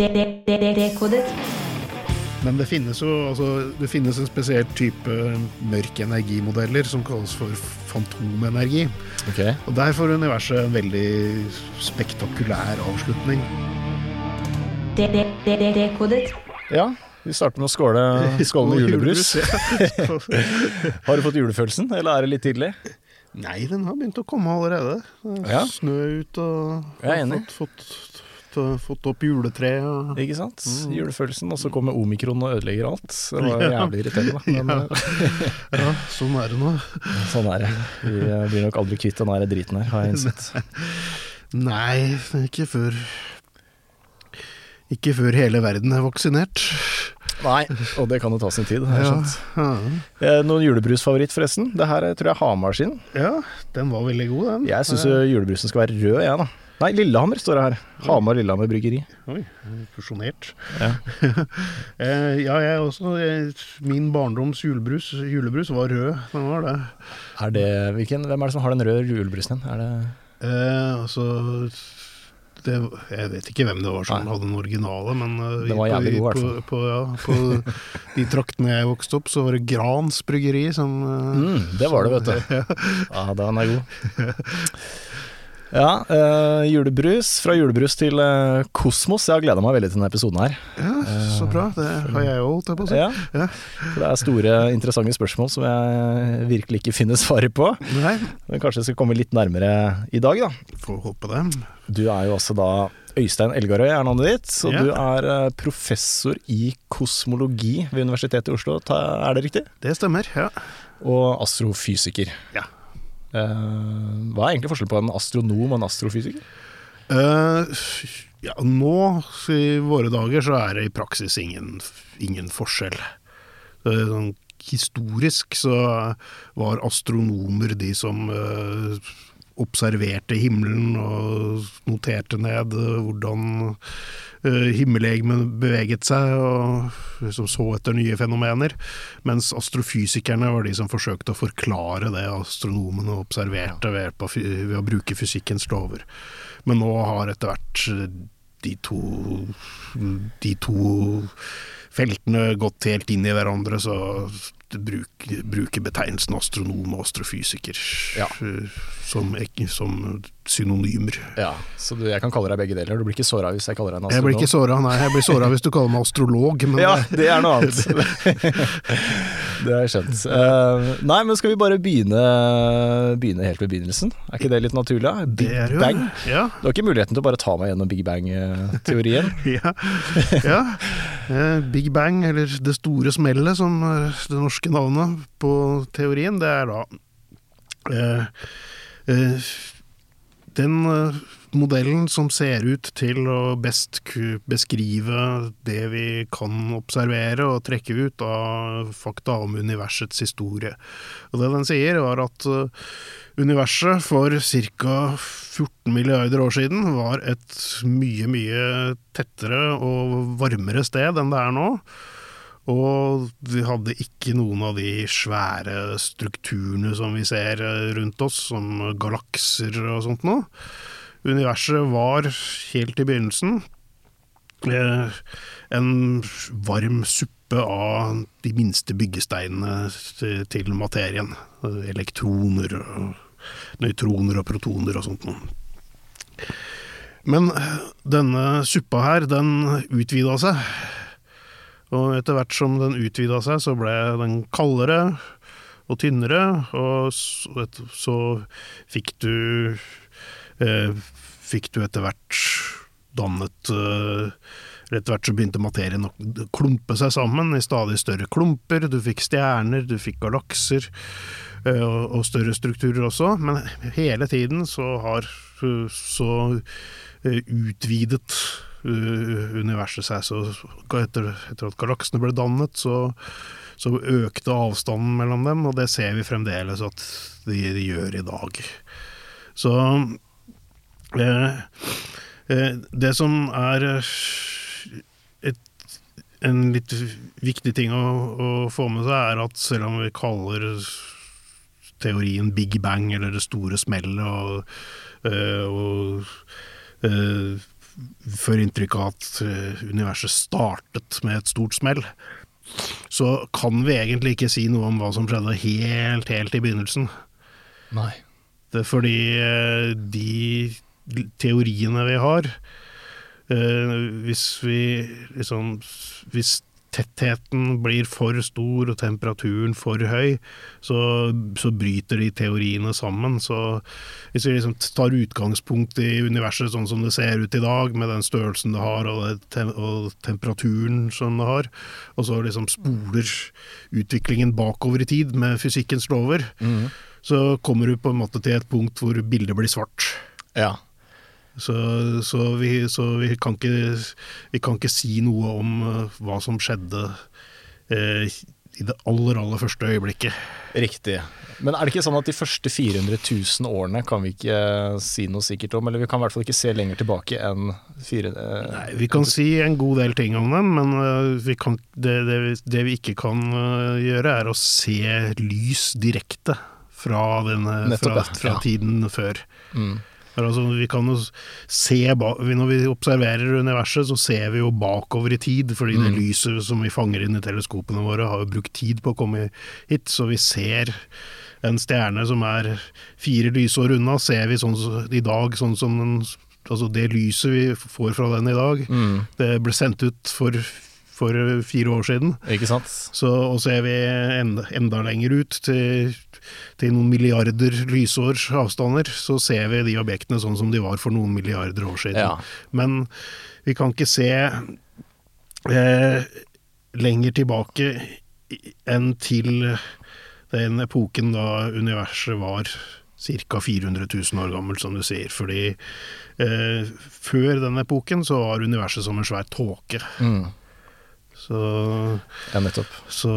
Dekodet. Men det finnes jo altså, det finnes en spesiell type mørk energimodeller som kalles for fantomenergi. Okay. Og der får universet en veldig spektakulær avslutning. Dekodet. Ja, vi starter med å skåle, skåle med julebrus. Har du fått julefølelsen, eller er det litt tidlig? Nei, den har begynt å komme allerede. Det er Ja. Snø ut og Jeg er enig. Fått, fått, fått opp juletreet. Og... Ikke sant? Julefølelsen, og så kommer omikron og ødelegger alt. Det var jævlig irriterende. Men Ja, sånn er det nå. eh, sånn er det. Vi eh, blir nok aldri kvitt den der driten her, har jeg innsett. Nei, ikke før Ikke før hele verden er vaksinert. Nei, og det kan jo ta sin tid. Ja, ja. Eh, Noen julebrusfavoritt, forresten? Det her er, tror jeg er Hamar sin. ja, den var veldig god, den. Jeg syns julebrusen skal være rød, jeg, da. Nei, Lillehammer står det her. Hamar-Lillehammer bryggeri. Oi, fusjonert. Ja. Eh, ja, jeg også. eh, Min barndoms julebrus, julebrus var rød. Den var det. Er det, hvilken, hvem er det som har den røde julebrusen din? Er det Eh, altså det, Jeg vet ikke hvem det var som Nei. hadde den originale, men eh, var på- jævlig god, på, på, ja, på de traktene jeg vokste opp, så var det Grans bryggeri som eh, Mm, det var det, vet du. Ja, den er god. Ja, uh, julebrus. Fra julebrus til uh, kosmos. Jeg har gleda meg veldig til denne episoden her. Ja, så bra. Det har jeg òg, holdt jeg på å si. Ja, Ja. for Det er store, interessante spørsmål som jeg virkelig ikke finner svaret på. Nei, Men kanskje jeg skal komme litt nærmere i dag, da. får håpe det. Du er jo altså da Øystein Elgarøy er navnet ditt, og Ja. du er eh, professor i kosmologi ved Universitetet i Oslo, er det riktig? Det stemmer, ja. Og astrofysiker. Ja. Eh, hva er egentlig forskjellen på en astronom og en astrofysiker? Uh, ja, nå i våre dager så er det i praksis ingen, ingen forskjell. Er sånn, historisk så var astronomer de som eh, observerte himmelen og noterte ned eh, hvordan uh, himmellegemet beveget seg, og liksom så etter nye fenomener. Mens astrofysikerne var de som forsøkte å forklare det astronomene observerte ved, av ved å bruke fysikkens lover. Men nå har etter hvert eh, de to, de to feltene gått helt inn i hverandre, så bruker bruke betegnelsen astronom og astrofysiker Ja. som, som synonymer. Ja, Så du, jeg kan kalle deg begge deler. Du blir ikke såra hvis jeg kaller deg en Jeg blir ikke astronom? såra, nei. Jeg blir såra hvis du kaller meg astrolog, men Ja, det- det er noe annet. det har jeg skjønt. Uh, nei, men skal vi bare begynne, begynne helt ved begynnelsen? Er ikke det litt naturlig? da? Big det jo Bang? Ja. Du har ikke muligheten til å bare ta meg gjennom Big Bang-teorien? ja. ja. Eh, Big Bang, eller Det store smellet, som er det norske navnet på teorien, det er da uh, uh, den modellen som ser ut til å best beskrive det vi kan observere og trekke ut av fakta om universets historie. Og det den sier, var at eh, universet for ca. 14 milliarder år siden var et mye, mye tettere og varmere sted enn det er nå. Og vi hadde ikke noen av de svære strukturene som vi ser eh, rundt oss, som galakser og sånt noe. Universet var helt i begynnelsen eh, en varm suppe av de minste byggesteinene til- materien. Elektroner nøytroner og protoner og sånt noe. Men eh, denne suppa her, den utvida seg. Og etter hvert som den utvida seg, så ble den kaldere og tynnere, og så, så fikk du Fikk du etter hvert dannet eh, Etter hvert så begynte materien å klumpe seg sammen i stadig større klumper. Du fikk stjerner, du fikk galakser eh, og, større strukturer også. Men hele tiden så har eh, så eh, utvidet eh, universet seg. Så etter, etter at galaksene ble dannet, så, så økte avstanden mellom dem, og det ser vi fremdeles at de, de gjør i dag. Så eh, eh, Det som er eh, et, en litt viktig ting å, å få med seg, er at selv om vi kaller teorien Big Bang eller det store smellet og, og, og før inntrykk av at eh, universet startet med et stort smell, så kan vi egentlig ikke si noe om hva som skjedde helt, helt i begynnelsen. Nei. Det er fordi eh, de teoriene vi har eh, Hvis vi liksom Hvis tettheten blir for stor og temperaturen for høy, så, så bryter de teoriene sammen. Så hvis vi liksom tar utgangspunkt i universet sånn som det ser ut i dag, med den størrelsen det har og, det, tem og temperaturen som det har, og så liksom spoler utviklingen bakover i tid med fysikkens lover, mm. så kommer du på en måte til et punkt hvor bildet blir svart. Ja. Så, så, vi, så vi, kan ikke, vi kan ikke si noe om eh, hva som skjedde eh, i det aller, aller første øyeblikket. Riktig. Men er det ikke sånn at de første 400 000 årene kan vi ikke si noe sikkert om? Eller vi kan i hvert fall ikke se lenger tilbake enn fire... eh, Nei, vi kan si en god del ting om dem, men eh, vi kan, det, det, vi- det vi ikke kan eh, gjøre, er å se lys direkte fra, denne, fra, fra Ja. tiden før. Mm. Altså, vi kan jo se Når vi observerer universet, så ser vi jo bakover i tid, fordi det Mm. lyset som vi fanger inn i teleskopene våre, har jo brukt tid på å komme hit. Så vi ser en stjerne som er fire lysår unna, ser vi sånn i dag sånn som den Altså det lyset vi får fra den i dag, Mm. det ble sendt ut for, for fire år siden. Ikke sant? Så, og ser vi enda, enda lenger ut, til, til noen milliarder lysårs avstander, så ser vi de objektene sånn som de var for noen milliarder år siden. Ja. Men vi kan ikke se eh, lenger tilbake enn til den epoken da universet var ca. 400 000 år gammelt, som du sier. Fordi eh, før den epoken så var universet som en svær tåke. Mm. Så Ja, nettopp. så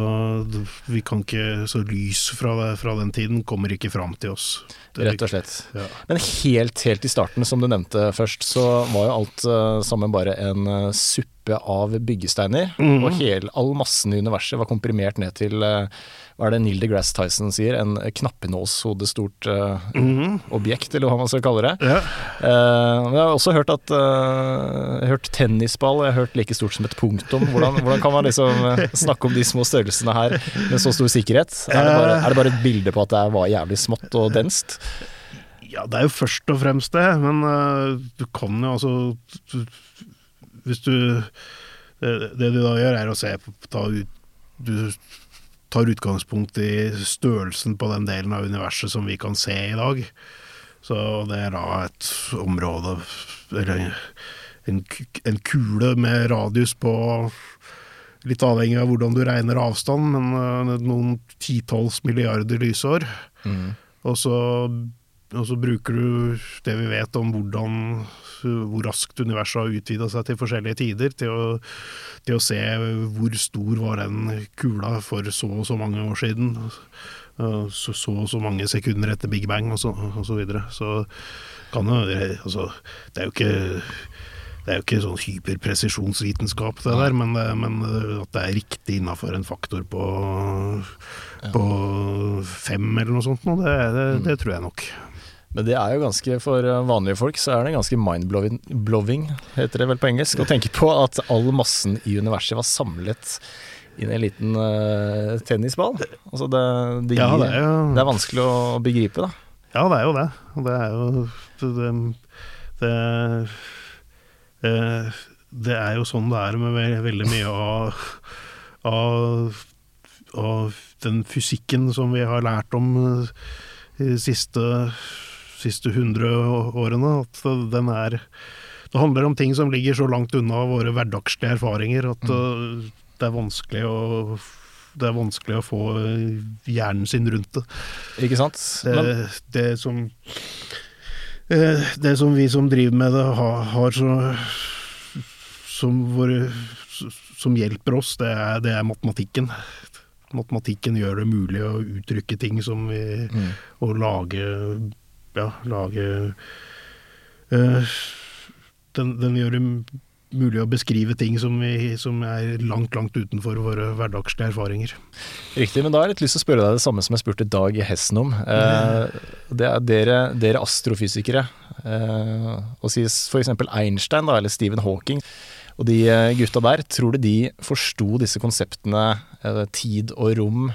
vi kan ikke Så lys fra, fra den tiden kommer ikke fram til oss. Det- Rett og slett. Ja. Men helt, helt i starten, som du nevnte først, så var jo alt uh, sammen bare en uh, suppe av byggesteiner. Mhm. Og hel, all massen i universet var komprimert ned til eh, hva er det Neil deGrasse Tyson sier, en knappenålshodestort uh, Mhm. objekt, eller hva man skal kalle det. Ja. Uh, jeg har også hørt at uh, jeg har hørt tennisball, jeg har hørt like stort som et punktum. Hvordan, hvordan kan man liksom eh, snakke om de små størrelsene her med så stor sikkerhet? Er det bare, er det bare et bilde på at det var jævlig smått og denst? ja, det er jo først og fremst det, men du kan jo altså Hvis du det, det du da gjør, er å se på ta ut, Du tar utgangspunkt i størrelsen på den delen av universet som vi kan se i dag. Så det er da et område Eller en, en kule med radius på Litt avhengig av hvordan du regner avstand, men øh, noen titalls milliarder lysår. Mm. Og så, og så bruker du det vi vet om hvordan, hvor raskt universet har utvida seg til forskjellige tider, til å, til å se hvor stor var den kula for så og så mange år siden. og Så, så og så mange sekunder etter Big Bang, og så, og så videre. Så kan jo altså, Det er jo ikke det er jo ikke sånn hyperpresisjonsvitenskap, det der, men, men at det er riktig innafor en faktor på, på fem eller noe sånt, det, det, det tror jeg nok. Men det er jo ganske, for eh, vanlige folk så er det ganske mind-blowing, heter det vel på engelsk, å tenke på at all massen i universet var samlet i en liten uh, tennisball. Altså det, det, Ja, det er jo det er vanskelig å begripe, da. Ja, det er jo det. Det er jo det, det, eh, det er jo sånn det er med ve- veldig mye av, av, av den fysikken som vi har lært om i de siste, siste hundre årene. At den er Det handler om ting som ligger så langt unna våre hverdagslige erfaringer at mm. det er vanskelig å det er vanskelig å få hjernen sin rundt det. Ikke sant? Det, det som eh, Det som vi som driver med det, har, har så som, våre, som hjelper oss, det er, det er matematikken. Matematikken gjør det mulig å uttrykke ting som vi mm, Å lage Ja, lage eh, den, den gjør det mulig å beskrive ting som, vi, som er langt, langt utenfor våre hverdagslige erfaringer. Riktig, men da har jeg litt lyst til å spørre deg det samme som jeg spurte Dag i Hessen om. Eh, det er dere, dere astrofysikere, eh, og sies f.eks. Einstein da, eller Stephen Hawking, og de eh, gutta der, tror du de forsto disse konseptene eh, tid og rom?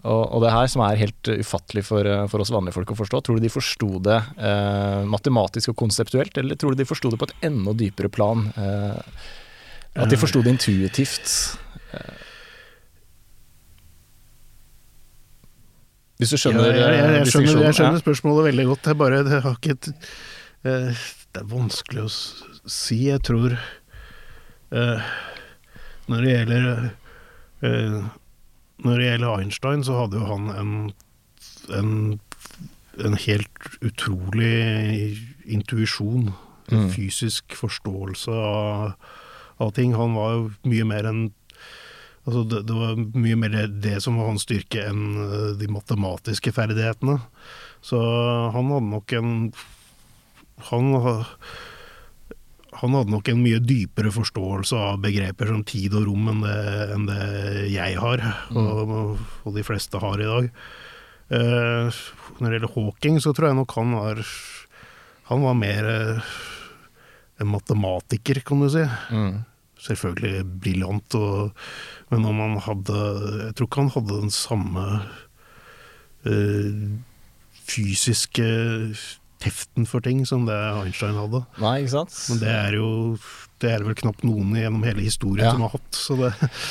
Og, og, det her som er helt ufattelig for, eh, for, oss vanlige folk å forstå, tror du de forsto det eh, matematisk og konseptuelt, eller tror du de forsto det på et enda dypere plan? Eh, at de forsto det intuitivt? Eh. Hvis du skjønner ja, jeg, jeg, jeg, skjønner, jeg skjønner spørsmålet veldig godt. Jeg bare, det, har ikke et, eh, det er vanskelig å si. Jeg tror eh, Når det gjelder når det gjelder Einstein, så hadde jo han en, en, en helt utrolig intuisjon. Mm. Fysisk forståelse av, av, ting. Han var jo mye mer enn Altså det, det, var mye mer det som var hans styrke enn eh, de matematiske ferdighetene. Så han hadde nok en Han han hadde nok en mye dypere forståelse av begreper som tid og rom enn det, enn det jeg har, mm. og, og, de fleste har i dag. Uh, når det gjelder Hawking, så tror jeg nok han var Han var mer uh, en matematiker, kan du si. Mm. Selvfølgelig briljant, men om han hadde Jeg tror ikke han hadde den samme uh, fysiske teften for ting som det Einstein hadde. Nei, ikke sant? Men det er jo det er vel knapt noen gjennom hele historien ja. som har hatt.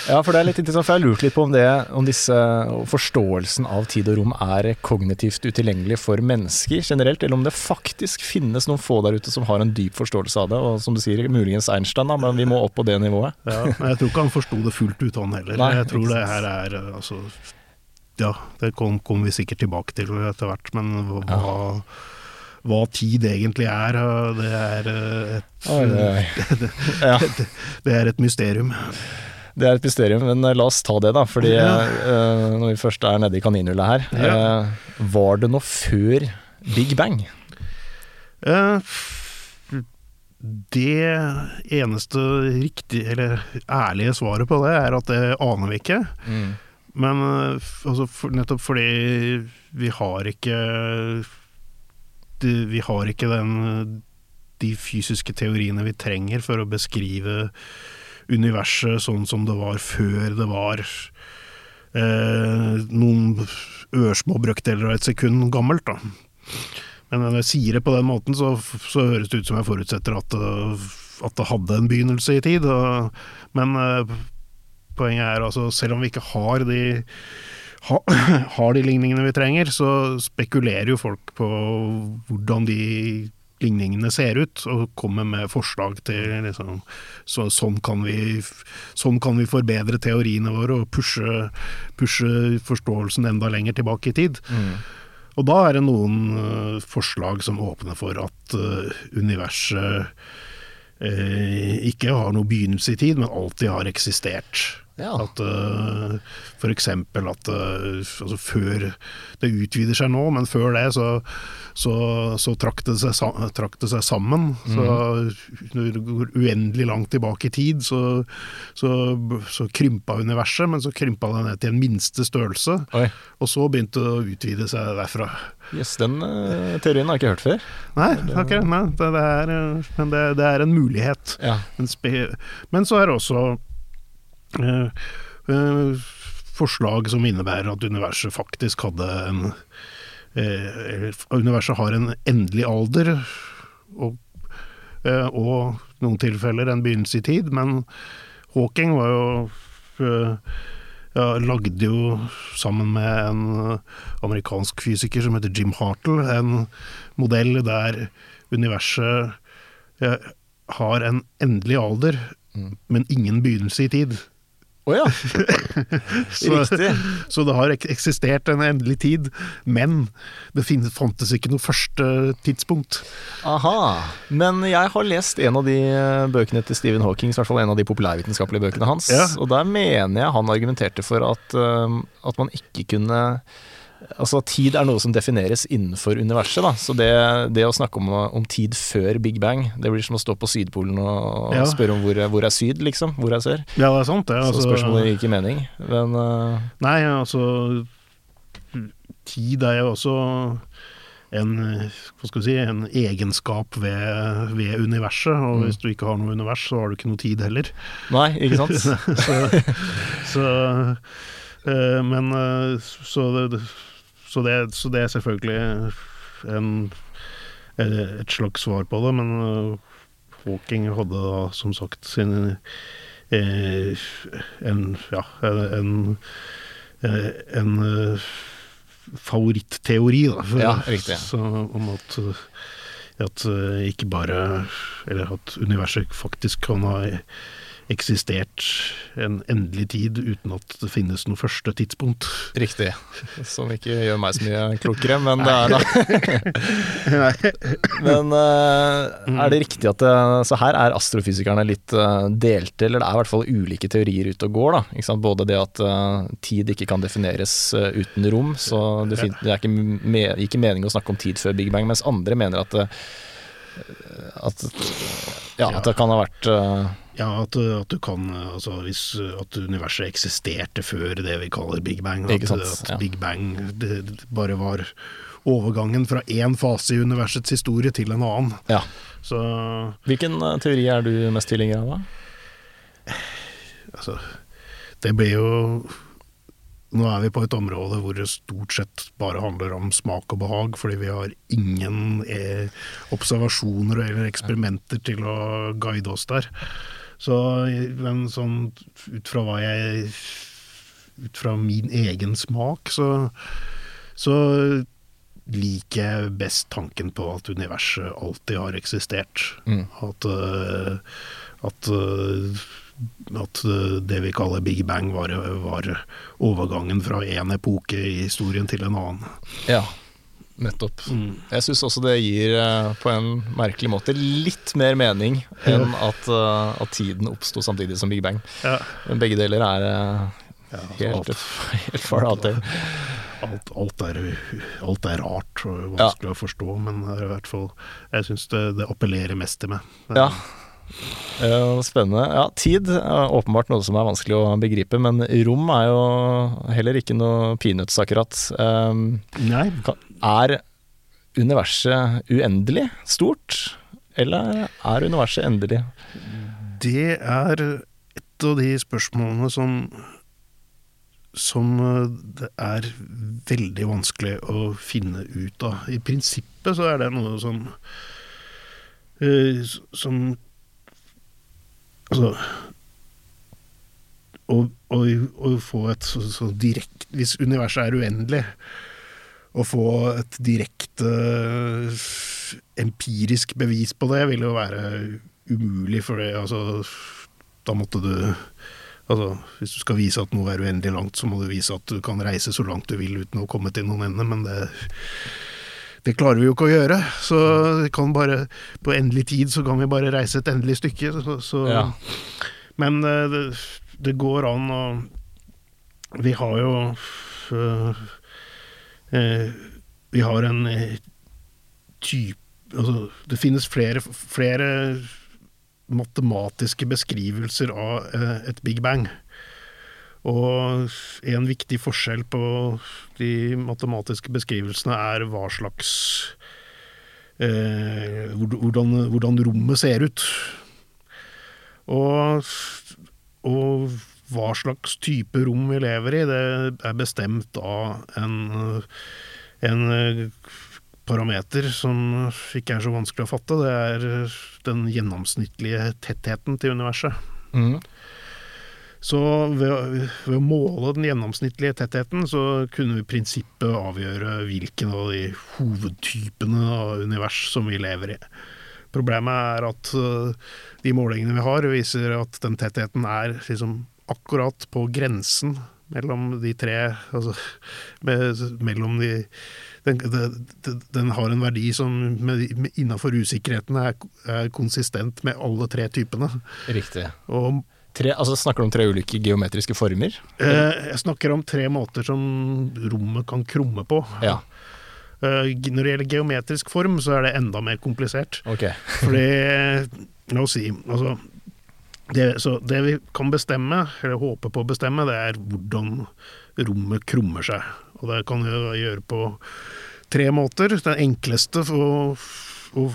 ja, for det er litt interessant, for jeg har lurt litt på om, det, om disse, forståelsen av tid og rom er kognitivt utilgjengelig for mennesker generelt, eller om det faktisk finnes noen få der ute som har en dyp forståelse av det. Og som du sier, muligens Einstein, da, men vi må opp på det nivået. Ja, men Jeg tror ikke han forsto det fullt ut, han heller. Nei, jeg tror det her er altså Ja, det kommer kom vi sikkert tilbake til etter hvert, men hva ja hva tid egentlig er. Det er eh, et, oi, oi. Det, det er et mysterium. Det er et mysterium, men eh, la oss ta det, da. Fordi ja. uh, når vi først er nede i kaninhullet her. Ja. Uh, var det noe før Big Bang? Uh, det eneste riktige, eller ærlige svaret på det, er at det aner vi ikke. Mm. Men altså, for, nettopp fordi vi har ikke vi har ikke den, de fysiske teoriene vi trenger for å beskrive universet sånn som det var før det var eh, noen ørsmå brøkdeler av et sekund gammelt. Da. Men når jeg sier det på den måten, så, så høres det ut som jeg forutsetter at, at det hadde en begynnelse i tid. Og, men eh, poenget er altså, selv om vi ikke har de ha, har de ligningene vi trenger, så spekulerer jo folk på hvordan de ligningene ser ut, og kommer med forslag til liksom, så, sånn, kan vi, sånn kan vi forbedre teoriene våre og pushe, pushe forståelsen enda lenger tilbake i tid. Mm. Og da er det noen uh, forslag som åpner for at uh, universet uh, ikke har noe begynnelse i tid, men alltid har eksistert. Ja. At uh, eh, F.eks. at uh, altså før Det utvider seg nå, men før det så, så, så trakk, det seg, trakk, det seg, sammen. Mm. Så når du går uendelig langt tilbake i tid, så, så, så krympa universet, men så krympa det ned til en minste størrelse. Oi. Og så begynte det å utvide seg derfra. Yes, den uh, teorien har jeg ikke hørt før. Nei, okay, nei det, det, er, men det, det, er en mulighet. Ja. men så er det også forslag som innebærer at universet faktisk hadde en eh, Universet har en endelig alder, og, og noen tilfeller en begynnelse i tid, men Hawking var jo ja, lagde jo sammen med en amerikansk fysiker som heter Jim Hartle, en modell der universet ja, har en endelig alder, mm. men ingen begynnelse i tid. Å oh, ja. så. Så det har eksistert en endelig tid, men det fantes ikke noe første tidspunkt. Aha. Men jeg har lest en av de eh, bøkene til Stephen Hawking, i hvert fall en av de populærvitenskapelige bøkene hans, ja. og der mener jeg han argumenterte for at, uh, at man ikke kunne Altså, tid er noe som defineres innenfor universet, da. Så det, det å snakke om, om, tid før Big Bang, det blir som å stå på Sydpolen og, Ja. spørre om hvor, hvor er syd, liksom. Hvor er sør? Ja, det er sant, det. Så Altså, spørsmålet gir ikke mening. Men uh... Nei, altså Tid er jo også en, hva skal vi si, en egenskap ved, ved universet. Og Mm. hvis du ikke har noe univers, så har du ikke noe tid heller. Nei, ikke sant? så, så øh, Men eh, så det, så, det, så det er selvfølgelig en, eh, et slags svar på det, men eh, Hawking hadde da som sagt sin eh, en ja, en, en, favorittteori, da. for- Ja, riktig. Så, om at, at ikke bare Eller at universet faktisk kan ha eksistert en endelig tid uten at det finnes noe første tidspunkt. Riktig. Som ikke gjør meg så mye klokere, men det er da Men øh, er det riktig at det, Så her er astrofysikerne litt øh, delte, eller det er i hvert fall ulike teorier ute og går, da. Ikke sant? Både det at øh, tid ikke kan defineres uten rom, så det, er ikke, me ikke mening å snakke om tid før Big Bang, mens andre mener at at, ja, at det kan ha vært uh... Ja, at, at du kan Altså hvis at universet eksisterte før det vi kaller Big Bang. At, at ja. Big Bang det, det bare var overgangen fra én fase i universets historie til en annen. Ja. Så Hvilken øh, teori er du mest tilhenger av, da? altså Det blir jo Nå er vi på et område hvor det stort sett bare handler om smak og behag, fordi vi har ingen eh, observasjoner eller eksperimenter til å guide oss der. Så, men sånn ut fra hva jeg Ut fra min egen smak, så, så liker jeg best tanken på at universet alltid har eksistert. Mm. At, eh, at, eh, at eh, det vi kaller Big Bang var, var overgangen fra én epoke i historien til en annen. Ja, nettopp. Mm. Jeg syns også det gir eh, på en merkelig måte litt mer mening enn at, eh, at tiden oppsto samtidig som Big Bang. Ja. Men begge deler er Helt Ja, helt, alt, helt far out there. alt, alt, er, alt er rart og vanskelig å forstå, men i hvert fall Jeg syns det, det appellerer mest til meg. Ja. Eh, Spennende. Ja, tid er åpenbart noe som er vanskelig å begripe, men rom er jo heller ikke noe peanuts, akkurat. Um, Nei, er universet uendelig stort, eller er universet endelig? det er et av de spørsmålene som som eh, det er veldig vanskelig å finne ut av. I prinsippet så er det noe som eh, som Altså å, å, å få et så, så direkte Hvis universet er uendelig, å få et direkte eh, empirisk bevis på det vil jo være umulig, for det, altså, da måtte du Altså, Hvis du skal vise at noe er uendelig langt, så må du vise at du kan reise så langt du vil uten å komme til noen ende, men det, det klarer vi jo ikke å gjøre. Så kan bare, på endelig tid så kan vi bare reise et endelig stykke. Så, så, Ja. Men eh, det, det går an å Vi har jo øh, Vi har en type Altså, det finnes flere, flere matematiske beskrivelser av et Big Bang. Og en viktig forskjell på de matematiske beskrivelsene er hva slags eh, hvordan, hvordan rommet ser ut. Og, og hva slags type rom vi lever i, det er bestemt av en, en parameter som ikke er så vanskelig å fatte. Det er den gjennomsnittlige tettheten til universet. Mm. Så ved, ved å måle den gjennomsnittlige tettheten, så kunne vi i prinsippet avgjøre hvilken av de hovedtypene av univers som vi lever i. Problemet er at øh, de målingene vi har, viser at den tettheten er liksom akkurat på grensen mellom de tre Altså mellom de den, den, den har en verdi som med, med, innafor usikkerheten er, er konsistent med alle tre typene. Riktig. Og Tre, altså Snakker du om tre ulike geometriske former? Eh, jeg snakker om tre måter som rommet kan krumme på. Ja. Eh, når det gjelder geometrisk form, så er det enda mer komplisert. Okay. Fordi La oss si altså, det, så det vi kan bestemme, eller håpe på å bestemme, det er hvordan rommet krummer seg. Og det kan vi gjøre på tre måter. Den enkleste for, å,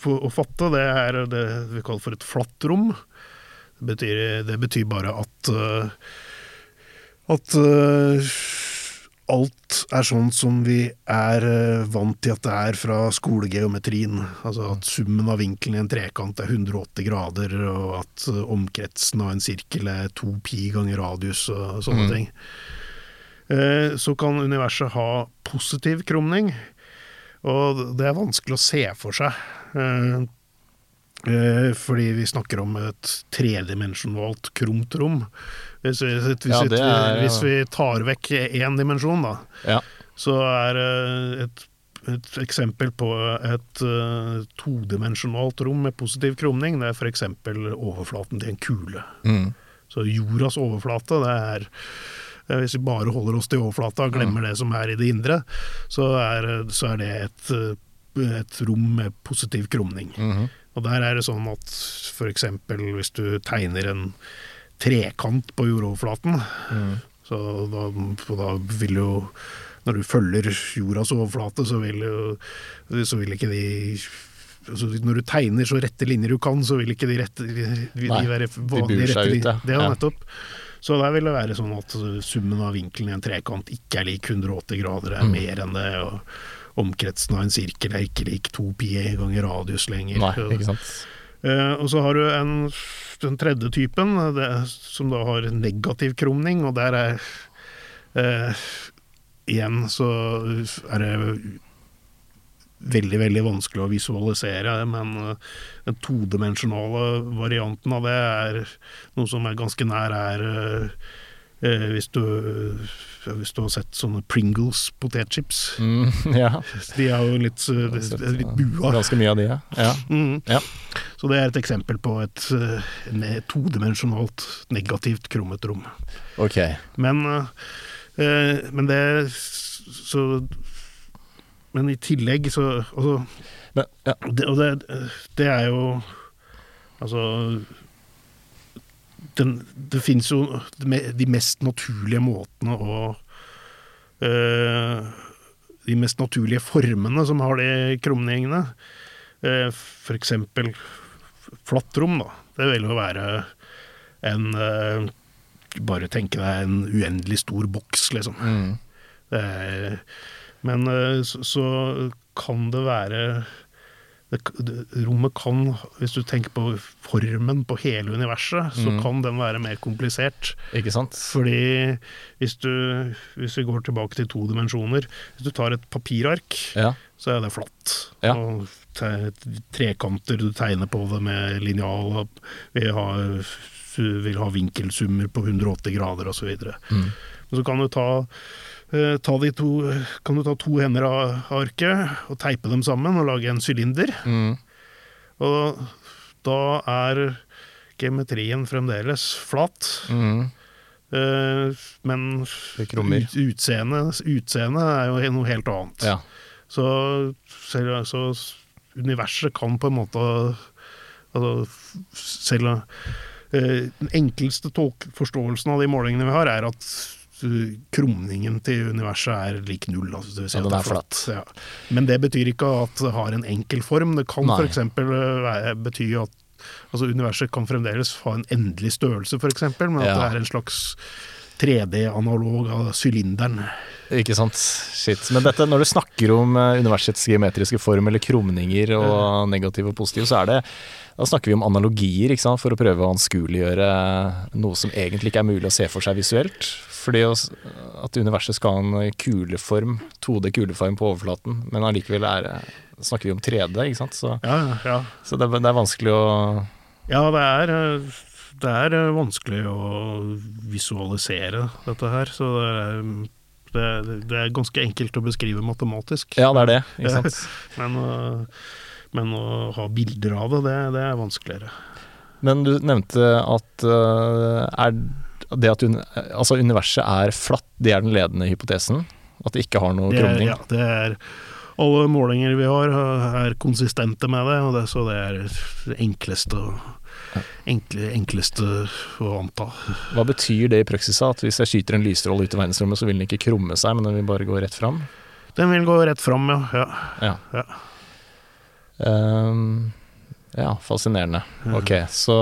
for å fatte, det er det vi kaller for et flatt rom. Det betyr, det betyr bare at uh, at uh, alt er sånn som vi er uh, vant til at det er fra skolegeometrien. Altså at summen av vinkelen i en trekant er 180 grader, og at omkretsen av en sirkel er 2 pi ganger radius og sånne Mm. ting. Så kan universet ha positiv krumning, og det er vanskelig å se for seg. Eh, fordi vi snakker om et tredimensjonalt krumt rom. Hvis vi, hvis, Ja, er- hvis vi tar vekk én dimensjon, da, Ja. så er eh, et, et eksempel på et uh, todimensjonalt rom med positiv krumning, det er f.eks. overflaten til en kule. Mm. Så jordas overflate, det er eh, Hvis vi bare holder oss til overflata og glemmer det som er i det indre, så er, så er det et, eh, et rom med positiv krumning. Mhm. Og der er det sånn at f.eks. hvis du tegner en trekant på jordoverflaten, Mm. så da, da vil jo Når du følger jordas overflate, så vil jo så vil ikke de altså Når du tegner så rette linjer du kan, så vil ikke de rette de, de Nei, være de vanlige seg rette ut, ja. Det er Ja. nettopp. Så der vil det være sånn at summen av vinkelen i en trekant ikke er lik 180 grader, det er Mm. mer enn det. og Omkretsen av en sirkel er ikke lik 2 pi ganger radius lenger. Nei, ikke sant. Uh, og så har du en, den tredje typen, det, som da har negativ krumning, og der er uh, Igjen så er det veldig, veldig vanskelig å visualisere, men uh, den todimensjonale varianten av det er noe som er ganske nær er eh, eh, hvis, du, hvis du har sett sånne Pringles potetchips. Mm, ja. De er jo litt, eh, sett, litt bua. Ganske mye av de, ja. ja. Mm. Ja. Så det er et eksempel på et eh, ne- todimensjonalt negativt krummet rom. Ok. Men, eh, eh, men det så Men i tillegg så altså, Men, ja. det, Og det, det er jo Altså den, Det finnes jo de mest naturlige måtene å øh, De mest naturlige formene som har de krumningene. Uh, for eksempel flatt rom, da. Det vil jo være en øh, Bare tenke deg en uendelig stor boks, liksom. Mm. Er, men så, så kan det være det, Rommet kan, hvis du tenker på formen på hele universet, så Mm. kan den være mer komplisert. Ikke sant? Fordi hvis du Hvis vi går tilbake til to dimensjoner Hvis du tar et papirark, Ja. så er det flatt. Ja. Og te, trekanter du tegner på det med linjal, vi vil ha, vil ha vinkelsummer på 180 grader osv. Mm. Men så kan du ta, to, kan du ta to hender av arket og teipe dem sammen og lage en sylinder. Mm. Og da er geometrien fremdeles flat. Mm. eh, men ut, utseendet utseende er jo noe helt annet. Ja. Så, så universet kan på en måte altså, Selv eh, den enkleste forståelsen av de målingene vi har, er at eh, krumningen til universet er lik null. Altså, det vil si Ja, den det er flatt. Ja. Men det betyr ikke at det har en enkel form. Det kan f.eks. bety at altså, universet kan fremdeles ha en endelig størrelse, f.eks., men at Ja. det er en slags 3D-analog av sylinderen. Ikke sant. Shit. Men dette, når du snakker om eh, universets geometriske form, eller krumninger og negativ og positiv, så er det Da snakker vi om analogier, ikke sant, for å prøve å anskueliggjøre noe som egentlig ikke er mulig å se for seg visuelt. Fordi at universet skal ha en kuleform, 2D-kuleform på overflaten, men allikevel er snakker vi om 3D, ikke sant. Så, Ja, ja, så det, det er vanskelig å Ja, det er, eh, det er eh, vanskelig å visualisere dette her, så det er, det, det er ganske enkelt å beskrive matematisk. Ja, det er det, ikke sant. Men, å- men å ha bilder av det, det, er vanskeligere. Men du nevnte at uh, er det at altså universet er flatt, det er den ledende hypotesen? At det ikke har noe krumning? ja, det er alle målinger vi har, er konsistente med det, og det, så det er det enkleste, å- enkle, enkleste å anta. Hva betyr det i praksis? At hvis jeg skyter en lysstråle ut i verdensrommet, så vil den ikke krumme seg, men den vil bare gå rett fram? Den vil gå rett fram, ja. ja. Ja. Ja. Um, ja, fascinerende. Ok, så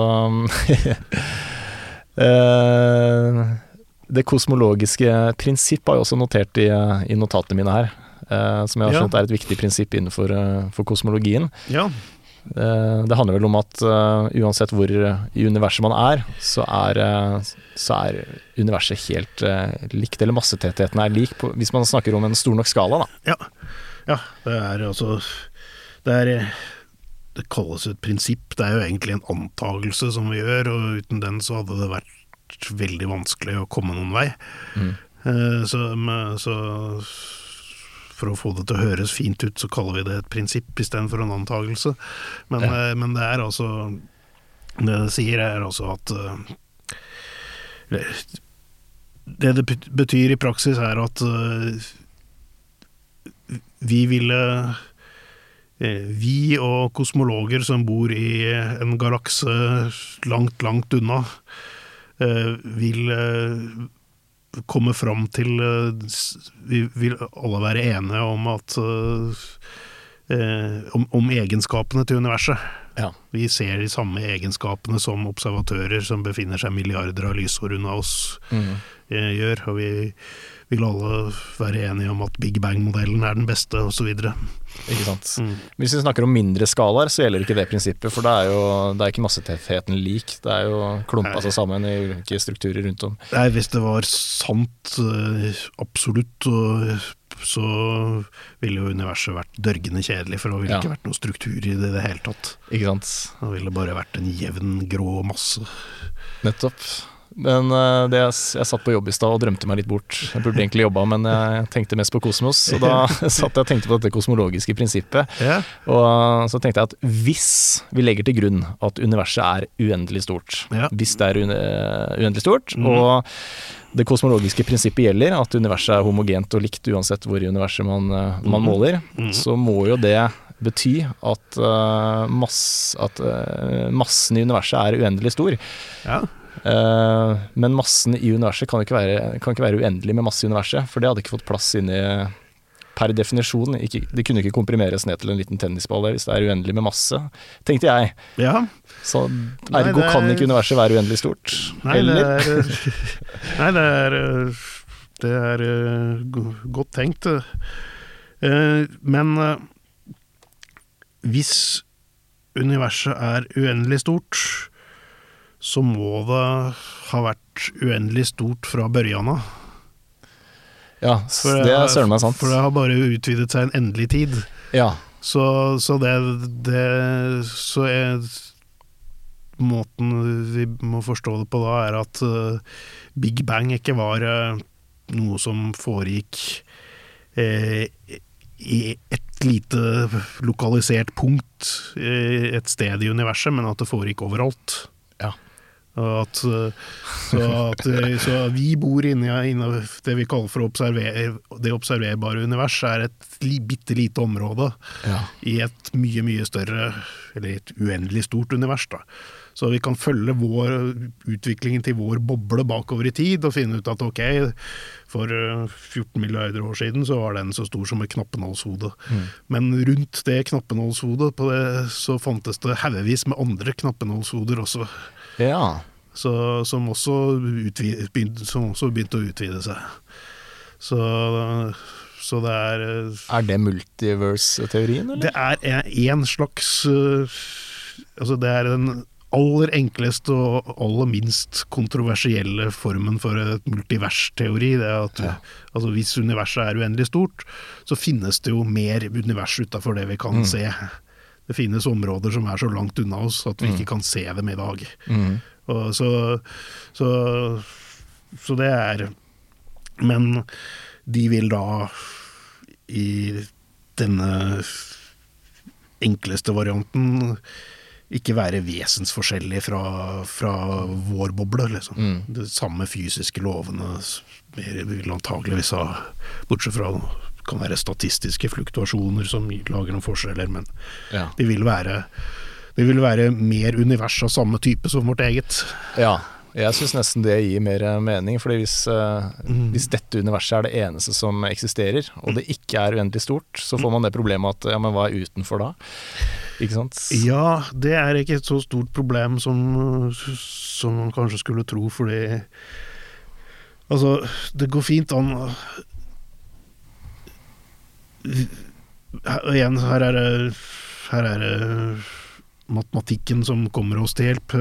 uh, Det kosmologiske prinsipp har jeg også notert i, i notatene mine her. Uh, som jeg har Ja. skjønt er et viktig prinsipp innenfor uh, for kosmologien. ja. Eh, det handler vel om at eh, uansett hvor i universet man er, så er, eh, så er universet helt likt, eller massetettheten er lik, på, hvis man snakker om en stor nok skala, da. Ja, det er altså Det er Det kalles et prinsipp. Det er jo egentlig en antagelse som vi gjør, og uten den så hadde det vært veldig vanskelig å komme noen vei. Mm. Så, så for å få det til å høres fint ut, så kaller vi det et prinsipp istedenfor en antagelse. Men, Ja. eh, men det er altså Det det sier, er altså at eh, Det det betyr i praksis, er at eh, vi ville Vi og kosmologer som bor i en galakse langt, langt unna, vil komme fram til eh, Vi vil alle være enige om at eh, eh, om, om egenskapene til universet. Ja. Vi ser de samme egenskapene som observatører som befinner seg milliarder av lysår unna oss Mm. gjør, og vi vil alle være enige om at Big Bang-modellen er den beste, osv. Ikke sant. Mm. Hvis vi snakker om mindre skalaer, så gjelder ikke det prinsippet, for det er jo det er ikke massetettheten lik. Det er jo klumpa seg sammen i ulike strukturer rundt om. Nei, hvis det var sant, eh, absolutt, så ville jo universet vært dørgende kjedelig, for det ville Ja. ikke vært noe struktur i det i det hele tatt. Ikke sant. Det ville bare vært en jevn, grå masse. Nettopp. Men eh, det jeg, satt på jobb i stad og drømte meg litt bort. Jeg burde egentlig jobba, men jeg tenkte mest på kosmos. Og da satt jeg og tenkte på dette kosmologiske prinsippet. Ja, Og så tenkte jeg at hvis vi legger til grunn at universet er uendelig stort, Ja. hvis det er uendelig stort, mm. og det kosmologiske prinsippet gjelder, at universet er homogent og likt uansett hvor i universet man, eh, man Mhm. måler, mm. så må jo det bety at, uh, mass, at uh, massen i universet er uendelig stor. ja. Eh, men massen i universet kan ikke, være, kan ikke være uendelig med masse i universet, for det hadde ikke fått plass inni Per definisjon. Ikke, det kunne ikke komprimeres ned til en liten tennisball hvis det er uendelig med masse, tenkte jeg. ja. Så ergo det er- kan ikke universet være uendelig stort. Nei, det er Nei, det er eh, Det er eh, godt tenkt. eh. Men eh, hvis universet er uendelig stort, så må det ha vært uendelig stort fra børjan av. Ja, For det er søren meg sant. For det har bare utvidet seg en endelig tid. Ja. Så, så det, det Så er Måten vi må forstå det på da, er at uh, Big Bang ikke var uh, noe som foregikk uh, i et lite lokalisert punkt et sted i universet, men at det foregikk overalt. At, eh, så, at, eh, så vi bor inni, i det vi kaller for observer, det observerbare univers, er et li, bitte lite område ja. i et mye, mye større, eller et uendelig stort univers. da. Så vi kan følge vår, utviklingen til vår boble bakover i tid og finne ut at ok, for eh, 14 milliarder år siden så var den så stor som et knappenålshode. Mm. Men rundt det knappenålshodet så fantes det haugevis med andre knappenålshoder også, ja. så, som, også utvide, begynte, som også begynte å utvide seg. Så, så det er eh, Er det multiverse-teorien, eller? Det er én slags øh, Altså, det er den aller enkleste og aller minst kontroversielle formen for et multiversteori. Det er at Ja. altså, hvis universet er uendelig stort, så finnes det jo mer univers utafor det vi kan Mm. se. Det finnes områder som er så langt unna oss at vi Mm. ikke kan se dem i dag. Mm. Og så, så, så det er Men de vil da i denne enkleste varianten ikke være vesensforskjellig fra, fra vår boble, liksom. Mm. De samme fysiske lovene vil antageligvis ha Bortsett fra det kan være statistiske fluktuasjoner som lager noen forskjeller, men Ja. de vil være det vil være mer univers av samme type som vårt eget. ja. Jeg syns nesten det gir mer eh, mening, fordi hvis, eh, Mm. hvis dette universet er det eneste som eksisterer, og det ikke er uendelig stort, så får man det problemet at ja, men hva er utenfor da? Ikke sant? Ja, det er ikke et så stort problem som, som man kanskje skulle tro, fordi Altså, det går fint an her, Igjen, her er det Her er det matematikken som kommer oss til hjelp.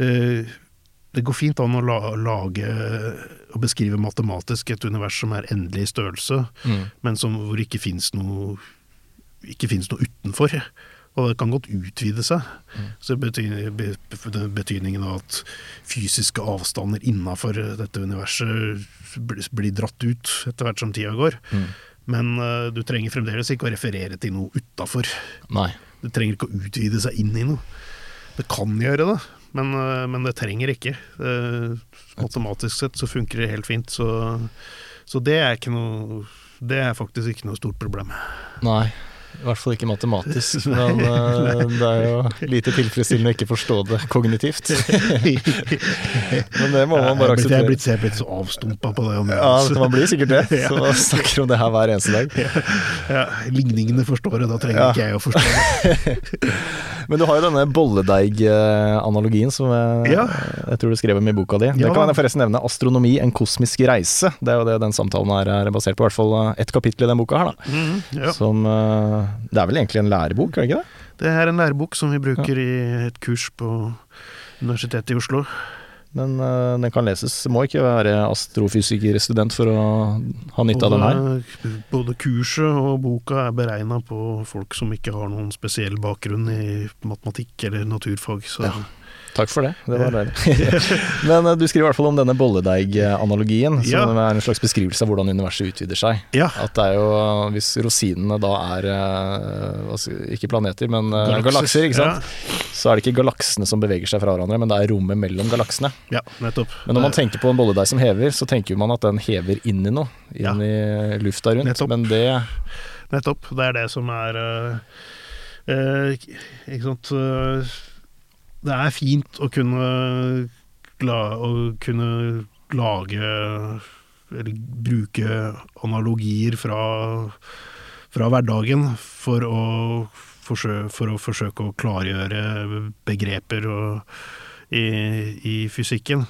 Eh, Det går fint an å lage og beskrive matematisk et univers som er endelig i størrelse, Mm. men som, hvor det ikke fins noe ikke noe utenfor. Og det kan godt utvide seg. Mm. Så betydningen av at fysiske avstander innafor dette universet blir dratt ut etter hvert som tida går. Mm. Men uh, du trenger fremdeles ikke å referere til noe utafor. Det trenger ikke å utvide seg inn i noe. Det kan gjøre det, men, uh, men det trenger ikke. Uh, matematisk sett så funker det helt fint, så, så det er ikke noe Det er faktisk ikke noe stort problem. Nei. I hvert fall ikke matematisk, men eh, det er jo lite tilfredsstillende å ikke forstå det kognitivt. Men det må man bare er Jeg er akseptere. blitt, jeg er blitt så avstumpa på det. området. Ja, man blir sikkert det. Så snakker om det her hver eneste dag. Ja, ligningene forstår det, da trenger Ja. ikke jeg å forstå det. Men du har jo denne bolledeig-analogien som jeg, Ja. jeg tror du skrev om i boka di. Det kan jeg forresten nevne. 'Astronomi en kosmisk reise'. Det er jo det den samtalen her er basert på. I hvert fall eh, ett kapittel i den boka her, da. Mm, ja. Som eh, Det er vel egentlig en lærebok, er det ikke det? Det er en lærebok som vi bruker i et kurs på Universitetet i Oslo. Men uh, den kan leses. Må ikke være astrofysikerstudent for å ha nytte av den her. Både, både kurset og boka er beregna på folk som ikke har noen spesiell bakgrunn i matematikk eller naturfag. Så Ja. Takk for det, det var deilig. Men eh, du skriver i hvert fall om denne bolledeig-analogien, som Ja. er en slags beskrivelse av hvordan universet utvider seg. ja. At det er jo, hvis rosinene da er eh, skal- ikke planeter, men eh, galakser, ikke sant? så er det ikke galaksene som beveger seg fra hverandre, men det er rommet mellom galaksene. Ja, nettopp. Men når man tenker på en bolledeig som hever, så tenker man at den hever inn i noe, inn i lufta rundt. Nettopp. Men det Nettopp. Det er det som er uh, uh, Ikke sant eh, Det er fint å kunne, å kunne lage Eller bruke analogier fra, fra hverdagen for å, forsø, for å forsøke å klargjøre begreper og, i, i fysikken.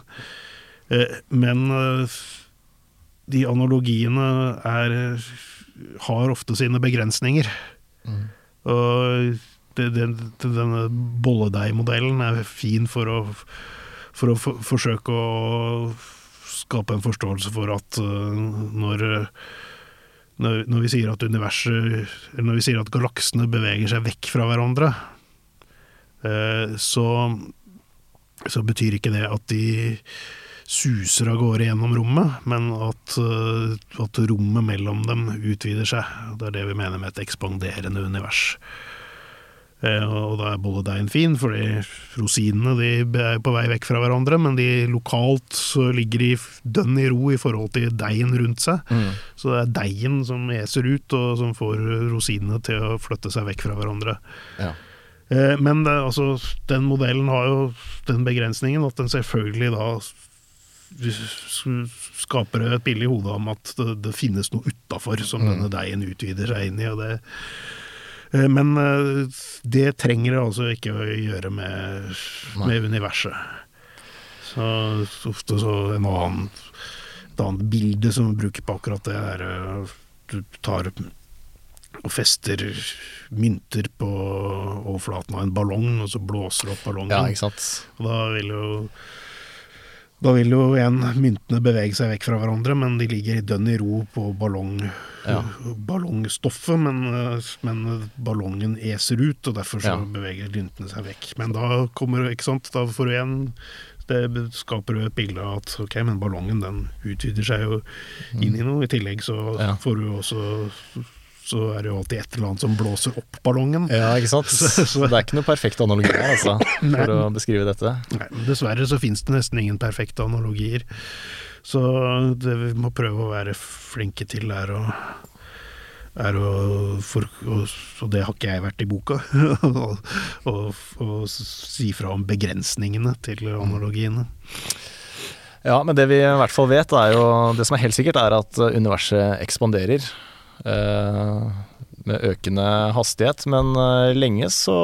Eh, Men eh, de analogiene er har ofte sine begrensninger. Mm. Og det, den, denne bolledeigmodellen er fin for å, for å for, forsøke å skape en forståelse for at uh, når, når, vi sier at universet når vi sier at galaksene beveger seg vekk fra hverandre, uh, så, så betyr ikke det at de suser av gårde gjennom rommet, men at, uh, at rommet mellom dem utvider seg. Det er det vi mener med et ekspanderende univers. Eh, og da er bolledeigen fin, fordi rosinene de er på vei vekk fra hverandre, men de lokalt så ligger de dønn i ro i forhold til deigen rundt seg. mm. Så det er deigen som eser ut, og som får rosinene til å flytte seg vekk fra hverandre. Ja. Eh, Men det, altså, den modellen har jo den begrensningen at den selvfølgelig da skaper et bilde i hodet om at det, det finnes noe utafor som Mm. denne deigen utvider seg inn i. Og det, men eh, det trenger det altså ikke å gjøre med, med universet. Så ofte så en annen, et annet bilde som vi bruker på akkurat det, er eh, du tar og fester mynter på overflaten av en ballong, og så blåser du opp ballongen. ja. Og da vil jo da vil jo igjen myntene bevege seg vekk fra hverandre, men de ligger dønn i ro på ballong, Ja. ballongstoffet. Men, men ballongen eser ut, og derfor så Ja. beveger myntene seg vekk. Men da kommer ikke sant, da får du igjen det skaper jo et bilde av at ok, men ballongen den utvider seg jo inn i noe. I tillegg så Ja. får du også så er det jo alltid et eller annet som blåser opp ballongen. Ja, ikke sant. Så det er ikke noe perfekt analogi her, altså, for å beskrive dette. Nei, men dessverre så finnes det nesten ingen perfekte analogier. Så det vi må prøve å være flinke til, er å er å, for, og, og det har ikke jeg vært i boka, å si fra om begrensningene til analogiene. Ja, men det vi i hvert fall vet, er jo Det som er helt sikkert, er at universet ekspanderer. Eh, med økende hastighet. Men eh, lenge så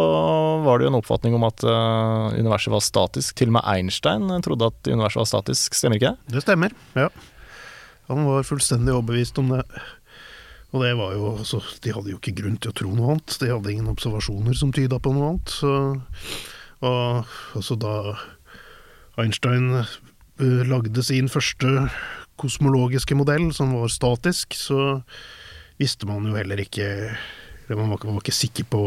var det jo en oppfatning om at eh, universet var statisk. Til og med Einstein trodde at universet var statisk, stemmer ikke det? Det stemmer, ja. Han var fullstendig overbevist om det. Og det var jo altså, De hadde jo ikke grunn til å tro noe annet. De hadde ingen observasjoner som tyda på noe annet. Så, og altså da Einstein uh, lagde sin første kosmologiske modell, som var statisk, så visste man jo heller ikke Man var, var ikke sikker på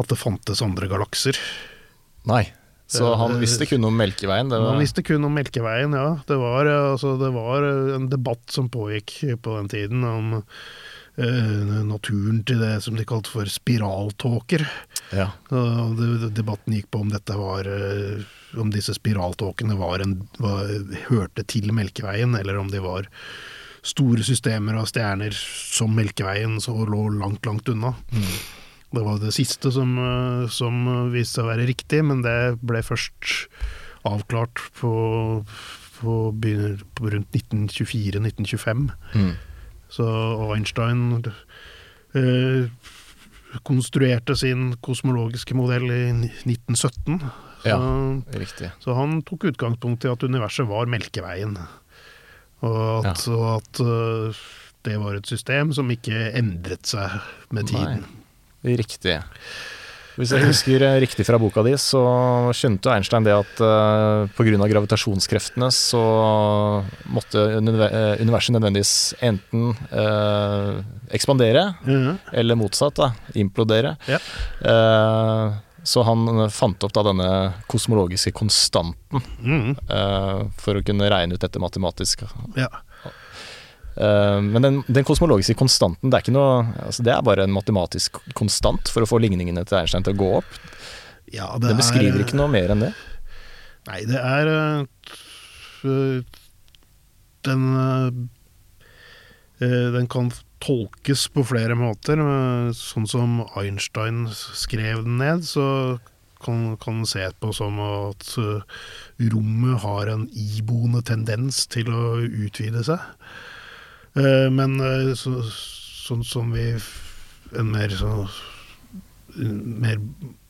at det fantes andre galakser. Nei. Så han visste kun om Melkeveien? Var... Han visste kun om Melkeveien, ja. Det var, altså, det var en debatt som pågikk på den tiden om eh, naturen til det som de kalte for spiraltåker. Ja. Debatten gikk på om dette var uh, Om disse spiraltåkene var en, var, hørte til Melkeveien, eller om de var store systemer av stjerner som Melkeveien, så lå langt, langt unna. Mm. Det var det siste som, eh, som viste seg å være riktig, men det ble først avklart på, på, på rundt 1924-1925. Mm. Så Einstein eh, konstruerte sin kosmologiske modell i 1917. Ja, riktig. Så han tok utgangspunkt i at universet var Melkeveien. Og at, ja. og at uh, det var et system som ikke endret seg med tiden. Nei. Riktig. Hvis jeg husker riktig fra boka di, så skjønte Einstein det at uh, pga. gravitasjonskreftene så måtte universet nødvendigvis enten uh, ekspandere, mm. eller motsatt, da, implodere. Ja. Uh, så han fant opp da denne kosmologiske konstanten mm. uh, for å kunne regne ut dette matematisk. Ja. Uh, men den, den, kosmologiske konstanten, det er ikke noe altså Det er bare en matematisk konstant for å få ligningene til Einstein til å gå opp. Ja, det den beskriver er, ikke noe mer enn det. Nei, det er uh, Den Den kan tolkes på flere måter. Sånn som Einstein skrev den ned, så kan, kan se på som at rommet har en iboende tendens til å utvide seg. Eh, men eh, så, sånn som vi En mer så mer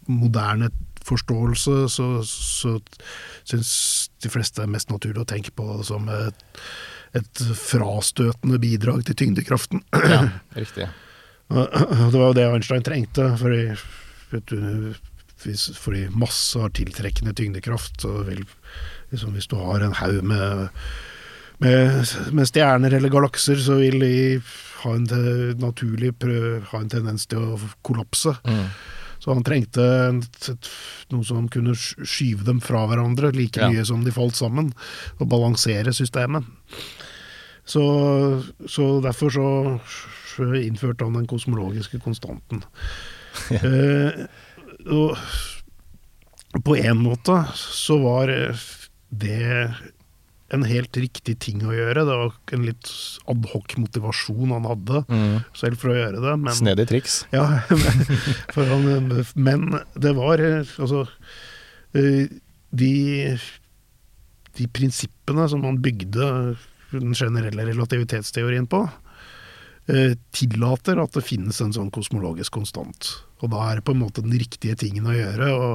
moderne forståelse, så, så syns de fleste er mest naturlig å tenke på det som et, et frastøtende bidrag til tyngdekraften. Ja, riktig. Det var jo det Einstein trengte, fordi, fordi masse har tiltrekkende tyngdekraft. Så vil, liksom, hvis du har en haug med med, med, stjerner eller galakser, så vil de ha en naturlig prøv, ha en tendens til å kollapse. Mm. Så han trengte noe som kunne skyve dem fra hverandre like ja. mye som de falt sammen, og balansere systemet. Så, så derfor så, innførte han den kosmologiske konstanten. Ja. Eh, og på en måte så var det en helt riktig ting å gjøre. Det var en litt adhoc-motivasjon han hadde mm. selv for å gjøre det. Men, Snedig triks. Ja, men, han, men det var altså eh, de, de prinsippene som han bygde den generelle relativitetsteorien på, eh, tillater at det finnes en sånn kosmologisk konstant. Og da er det på en måte den riktige tingen å gjøre, å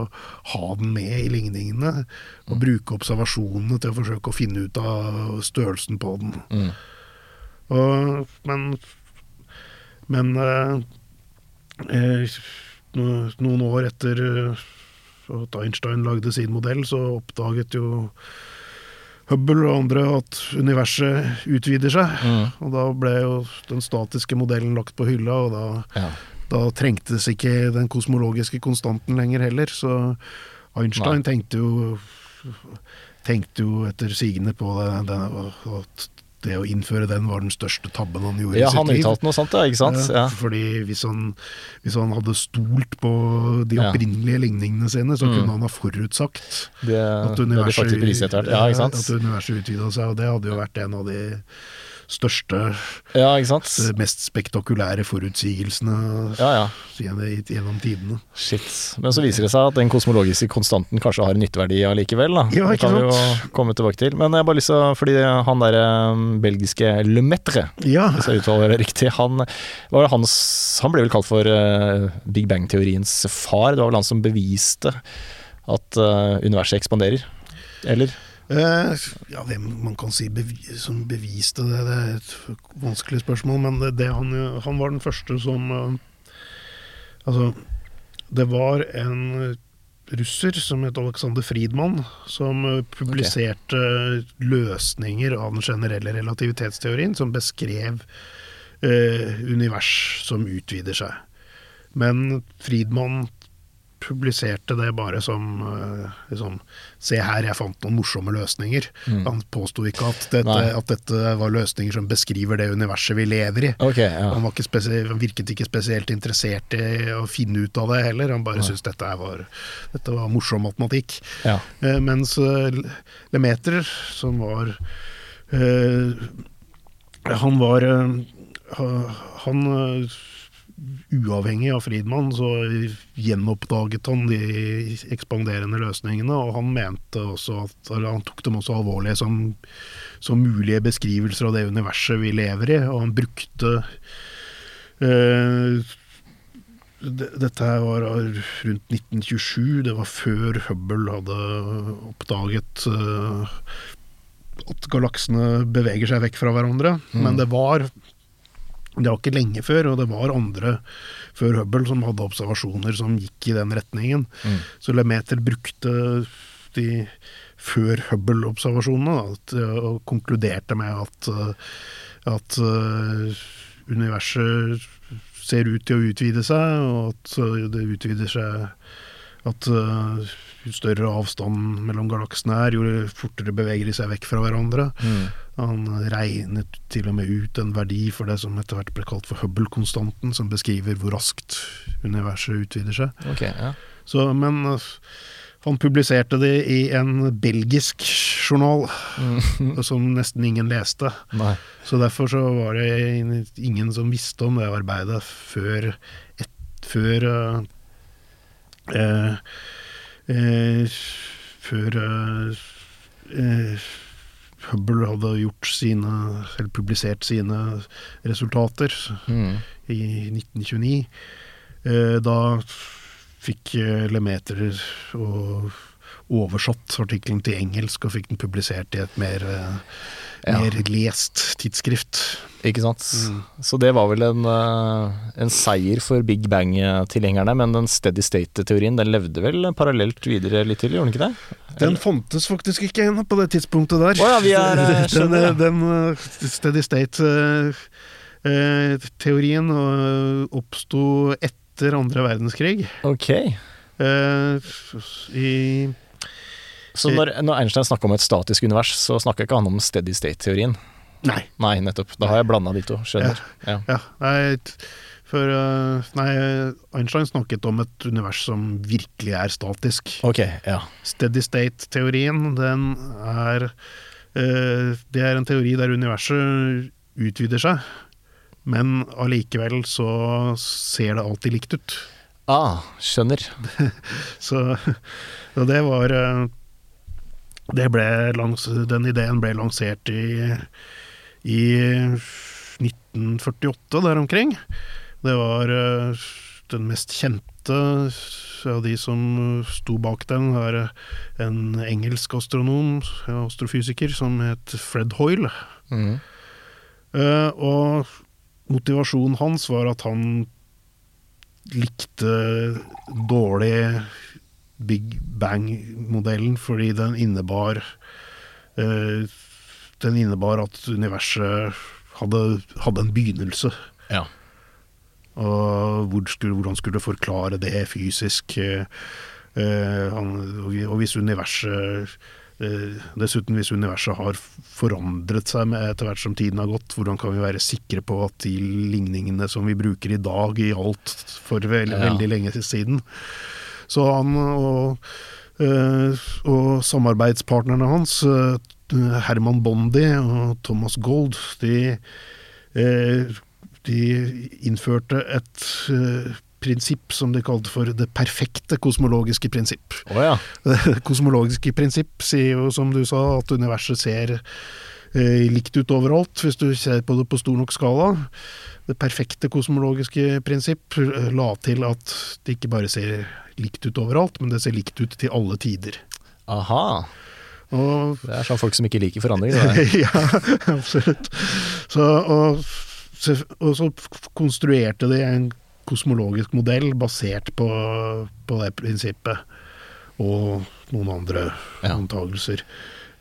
ha den med i ligningene. Og mm. bruke observasjonene til å forsøke å finne ut av størrelsen på den. Mm. Og, men men eh, eh, noen år etter eh, at Einstein lagde sin modell, så oppdaget jo Hubble og andre at universet utvider seg. Mm. Og da ble jo den statiske modellen lagt på hylla, og da ja da trengtes ikke den kosmologiske konstanten lenger heller. Så Einstein tenkte jo, tenkte jo etter sigende på det, det, at det å innføre den var den største tabben han gjorde Ja, i sitt han uttalte noe sånt, ja, ikke sant? Ja, Ja. Fordi hvis han, hvis han hadde stolt på de Ja. opprinnelige ligningene sine, så Mm. kunne han ha forutsagt Det, at det de universet, hvert. Ja, at universet utvida seg, og det hadde jo vært en av de største, Ja, sant? mest spektakulære forutsigelsene Ja, ja. gjennom tidene. Shit. Men så viser det seg at den kosmologiske konstanten kanskje har en nytteverdi allikevel. Ja, det kan vi jo komme tilbake til. Men jeg har bare lyst til Fordi han derre um, belgiske Le Ja, hvis jeg uttaler det riktig, han, var det hans, han ble vel kalt for uh, Big Bang-teoriens far. Det var vel han som beviste at uh, universet ekspanderer. Eller? Eh, ja hvem man kan si bevi, som beviste det, det er et vanskelig spørsmål, men det, det han, han var den første som eh, Altså, det var en russer som het Alexander Friedmann, som eh, publiserte løsninger av den generelle relativitetsteorien, som beskrev eh, univers som utvider seg. Men Friedmann publiserte det bare som eh, liksom, Se her, jeg fant noen morsomme løsninger. Mm. Han påsto ikke at dette, at dette var løsninger som beskriver det universet vi lever i. Okay, ja. Han, var ikke han virket ikke spesielt interessert i å finne ut av det heller. Han bare ja. syntes dette, var, dette var morsom matematikk. ja. Eh, mens eh, Lemeter, som var eh, Han var eh, Han eh, Uavhengig av Friedmann, så gjenoppdaget han de ekspanderende løsningene, og han mente også at Han tok dem også alvorlig som, som mulige beskrivelser av det universet vi lever i, og han brukte eh, det- dette her var rundt 1927, det var før Hubble hadde oppdaget eh, at galaksene beveger seg vekk fra hverandre. Mm. Men det var det var ikke lenge før, og det var andre før Hubble som hadde observasjoner som gikk i den retningen. Mm. Så Lemeter brukte de før Hubble-observasjonene og konkluderte med at, eh, at eh, universet ser ut til å utvide seg, og at eh, det utvider seg At eh, større avstand mellom galaksene er, jo fortere beveger de seg vekk fra hverandre. Mm. Han regnet til og med ut en verdi for det som etter hvert ble kalt for Hubble-konstanten, som beskriver hvor raskt universet utvider seg. Okay, ja. Så, men han publiserte det i en belgisk journal, Mm. som nesten ingen leste. Nei. Så derfor så var det ingen som visste om det arbeidet før, et, før uh, eh, eh, Før eh, eh, Hubble hadde gjort sine, eller publisert sine resultater Mm. i 1929. Eh, da fikk eh, Lemeter og oversatt artikkelen til engelsk og fikk den publisert i et mer, eh, Ja. mer lest tidsskrift. Ikke sant. Mm. Så det var vel en, eh, en seier for Big Bang-tilhengerne, men den steady state-teorien den levde vel parallelt videre litt til, gjorde den ikke det? Den fantes faktisk ikke ennå på det tidspunktet der. Oh, ja, vi er, eh, den, den steady state-teorien oppsto etter andre verdenskrig. Ok. Eh, i Så når, når Einstein snakka om et statisk univers, så snakka ikke han om steady state-teorien? Nei. Nei, nettopp. Da har jeg blanda de to. Skjønner. Ja. Ja, nei, for eh, Nei, Einstein snakket om et univers som virkelig er statisk. Ok, ja. Steady state-teorien, den er eh, Det er en teori der universet utvider seg, men allikevel så ser det alltid likt ut. Ah, skjønner. Så, så det var eh, det ble lans, Den ideen ble lansert i, i 1948, der omkring. Det var eh, den mest kjente av de som sto bak den, var en engelsk astronom, astrofysiker, som het Fred Hoyle. Mm. Uh, og motivasjonen hans var at han likte dårlig Big Bang-modellen fordi den innebar uh, Den innebar at universet hadde, hadde en begynnelse. Ja. Og hvor skulle, hvordan skulle du forklare det fysisk? han, og hvis universet uh, Dessuten, hvis universet har forandret seg med etter hvert som tiden har gått, hvordan kan vi være sikre på at de ligningene som vi bruker i dag, i alt for vel, Ja. veldig lenge siden Så han og, eh, og samarbeidspartnerne hans, eh, Herman Bondi og Thomas Gold, de, eh, de innførte et prinsipp som de kalte for det perfekte kosmologiske prinsipp. Oh, ja. Det kosmologiske prinsipp sier jo, som du sa, at universet ser likt ut overalt, hvis du ser på det på stor nok skala. Det perfekte kosmologiske prinsipp eh, la til at det ikke bare ser likt ut overalt, men det ser likt ut til alle tider. Aha. Og Det er sånn folk som ikke liker forandring. Det ja, absolutt. Så, og, og så konstruerte de en kosmologisk modell basert på, på det prinsippet, og noen andre Ja. antagelser.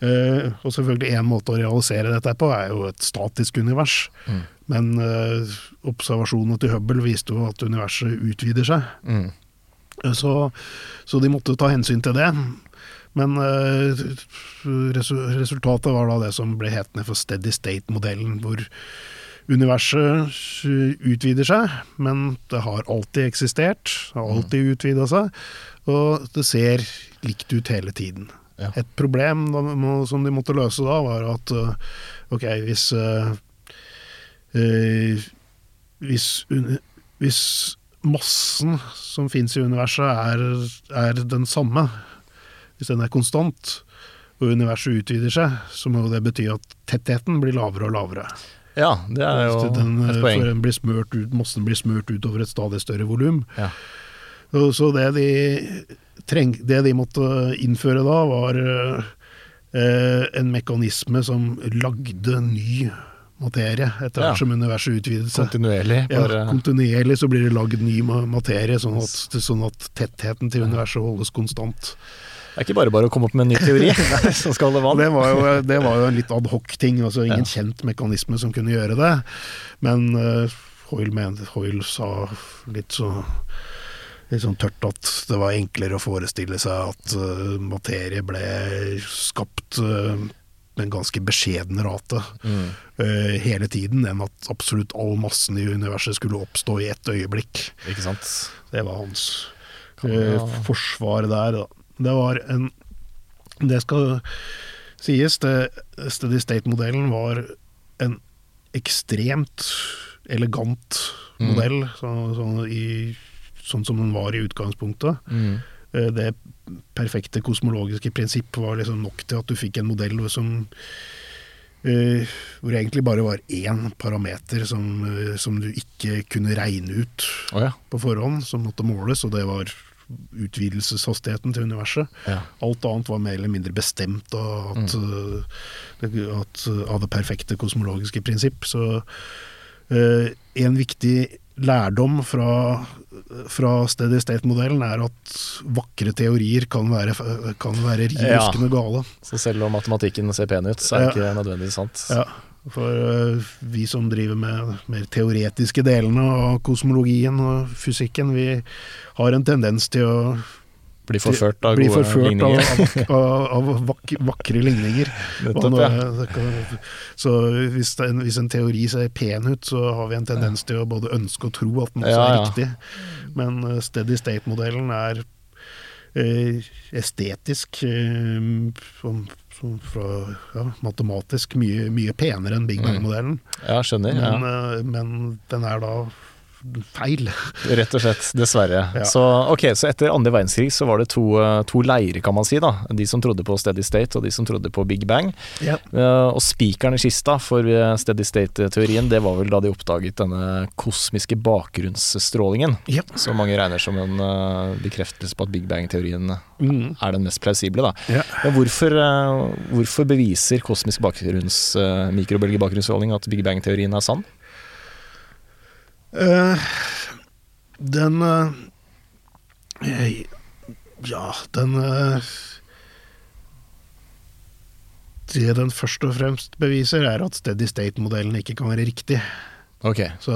Eh, og selvfølgelig én måte å realisere dette på er jo et statisk univers. Mm. Men uh, observasjonene til Hubble viste jo at universet utvider seg. Mm. Så, så de måtte ta hensyn til det. Men resu resultatet var da det som ble hetende for steady state-modellen, hvor universet utvider seg, men det har alltid eksistert, har alltid utvida seg, og det ser likt ut hele tiden. Ja. Et problem da, må, som de måtte løse da, var at uh, ok, hvis uh, uh, hvis, hvis massen som fins i universet er, er den samme, hvis den er konstant, og universet utvider seg, så må det bety at tettheten blir lavere og lavere. Ja, det er jo den, et for poeng. den blir smørt ut, massen blir smurt utover et stadig større volum. Ja. Så det de, treng, det de måtte innføre da, var eh, en mekanisme som lagde ny materie etter hvert Ja. som universet utvidet seg. Kontinuerlig. Ja, kontinuerlig så blir det lagd ny materie, sånn at, sånn at tettheten til universet holdes konstant. Det er ikke bare bare å komme opp med en ny teori som skal holde vann. det var jo, det var jo en litt adhoc-ting, altså ingen Ja. kjent mekanisme som kunne gjøre det. Men uh, Hoyle, mente, Hoyle sa litt så sånn tørt at det var enklere å forestille seg at uh, materie ble skapt uh, med en ganske beskjeden rate Mm. uh, hele tiden, enn at absolutt all massen i universet skulle oppstå i ett øyeblikk. Ikke sant. Det var hans eh, forsvar der. Da. Det var en Det skal sies, det, Steady State-modellen var en ekstremt elegant Mm. modell, så, sånn, i, sånn som den var i utgangspunktet. Mm. Eh, Det perfekte kosmologiske prinsipp var liksom nok til at du fikk en modell som Uh, hvor det egentlig bare var én parameter som, uh, som du ikke kunne regne ut oh, ja. på forhånd, som måtte måles, og det var utvidelseshastigheten til universet. ja. Alt annet var mer eller mindre bestemt av, at, uh, det- at, uh, av det perfekte kosmologiske prinsipp. Så uh, en viktig lærdom fra, fra Steady State-modellen er at vakre teorier kan være, kan være ruskende Ja. gale. Så selv om matematikken ser pen ut, så er det ikke nødvendigvis sant. Ja, for uh, vi som driver med mer teoretiske delene av kosmologien og fysikken, vi har en tendens til å Bli forført av blir gode forført ligninger. av, av, av vak vakre ligninger. Nettopp, ja. Så hvis, en- hvis en teori ser pen ut, så har vi en tendens til å både ønske og tro at den også Ja, er riktig. Men uh, steady state-modellen er eh, estetisk, eh, fra, ja, matematisk, mye, mye penere enn Big Bang-modellen. Ja, skjønner. Men, Mm. Eh, men den er da feil. Rett og slett, dessverre. Ja. Så, okay, så etter andre verdenskrig så var det to, eh, to leirer, kan man si. da. De som trodde på Steady State, og de som trodde på Big Bang. Ja. Eh, og spikeren i kista for eh, Steady State-teorien, det var vel da de oppdaget denne kosmiske bakgrunnsstrålingen. Ja. Som mange regner som en bekreftelse på at Big Bang-teorien Mm. er den mest plausible. da. Ja. Men hvorfor, hvorfor beviser kosmisk bakgrunns, mikrobølgebakgrunnsstråling at Big Bang-teorien er sann? Eh, den eh, Ja, den uh, Det den først og fremst beviser, er at steady state-modellen ikke kan være riktig. Ok. Så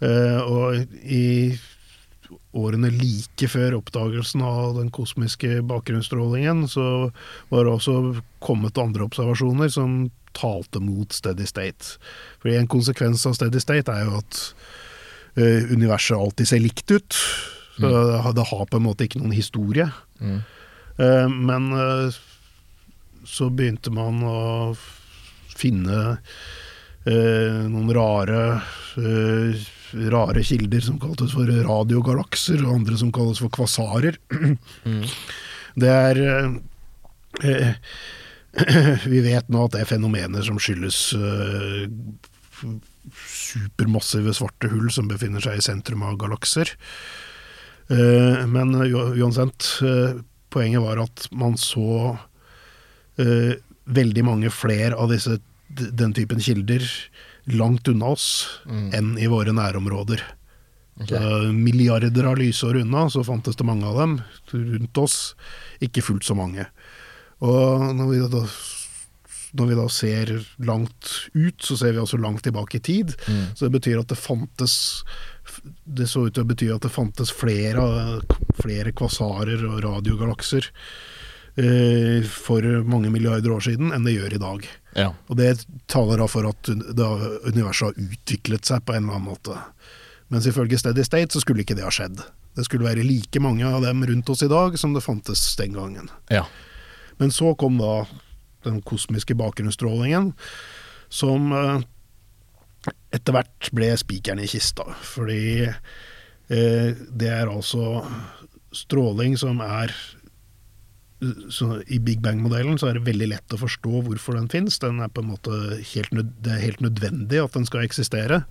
Og i årene like før oppdagelsen av den kosmiske bakgrunnsstrålingen, så var det også kommet andre observasjoner som talte mot steady state. Fordi en konsekvens av steady state er jo at uh, universet alltid ser likt ut. Så det, har- det har på en måte ikke noen historie. Mm. Uh, men uh, så begynte man å finne noen rare rare kilder som kaltes for radiogalakser, og andre som kalles for kvasarer. Mm. Det er eh, Vi vet nå at det er fenomener som skyldes eh, supermassive svarte hull som befinner seg i sentrum av galakser. Eh, men uansett, eh, poenget var at man så veldig mange flere av disse, den typen kilder langt unna oss Mm. enn i våre nærområder. Okay. Milliarder av lysår unna, så fantes det mange av dem rundt oss. Ikke fullt så mange. Og når vi da, når vi da ser langt ut, så ser vi også langt tilbake i tid. Mm. Så det betyr at det fantes Det så ut til å bety at det fantes flere, flere kvasarer og radiogalakser eh, for mange milliarder år siden enn det gjør i dag. Ja. Og det taler da for at da universet har utviklet seg på en eller annen måte. Mens ifølge Steady State så skulle ikke det ha skjedd. Det skulle være like mange av dem rundt oss i dag som det fantes den gangen. ja. Men så kom da den kosmiske bakgrunnsstrålingen, som eh, etter hvert ble spikeren i kista. Fordi eh, det er altså stråling som er I Big Bang-modellen så er det veldig lett å forstå hvorfor den fins. Den er på en måte helt det er helt nødvendig at den skal eksistere.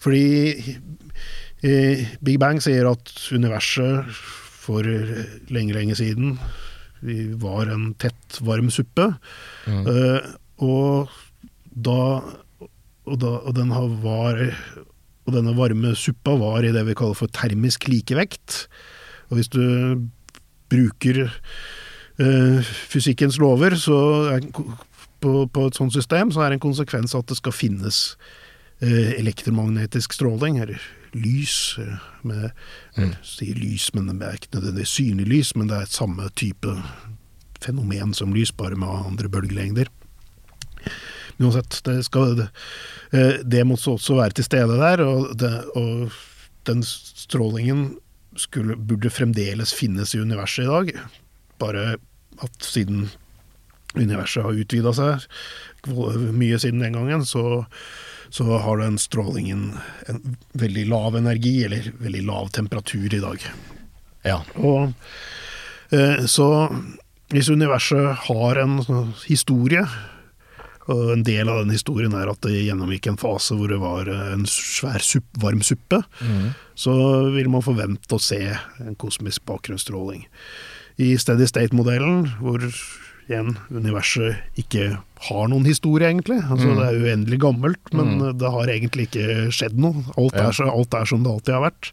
Fordi eh, Big Bang sier at universet for lenge, lenge siden vi var en tett, varm suppe. Mm. Eh, og da og, da, og, den var, og denne varme suppa var i det vi kaller for termisk likevekt. Og hvis du bruker eh, fysikkens lover så er, på, på et sånt system, så er det en konsekvens at det skal finnes elektromagnetisk stråling, eller lys. eh, Med, Mm. Sier lys, men det er ikke nødvendigvis synlig lys, men det er samme type fenomen som lys, bare med andre bølgelengder. Men uansett, det, skal, det, eh, det måtte også være til stede der, og, det, og den strålingen skulle, burde fremdeles finnes i universet i dag. Bare at siden universet har utvida seg mye siden den gangen, så, så har den strålingen en veldig lav energi, eller veldig lav temperatur i dag. ja. Og eh, Så hvis universet har en sånn historie, og en del av den historien er at det gjennomgikk en fase hvor det var eh, en svær supp, varm suppe, Mm. så vil man forvente å se en kosmisk bakgrunnsstråling. I Steady State-modellen, hvor igjen universet ikke har noen historie, egentlig. Altså, Mm. Det er uendelig gammelt, men Mm. det har egentlig ikke skjedd noe. Alt, Ja. er, alt er som det alltid har vært.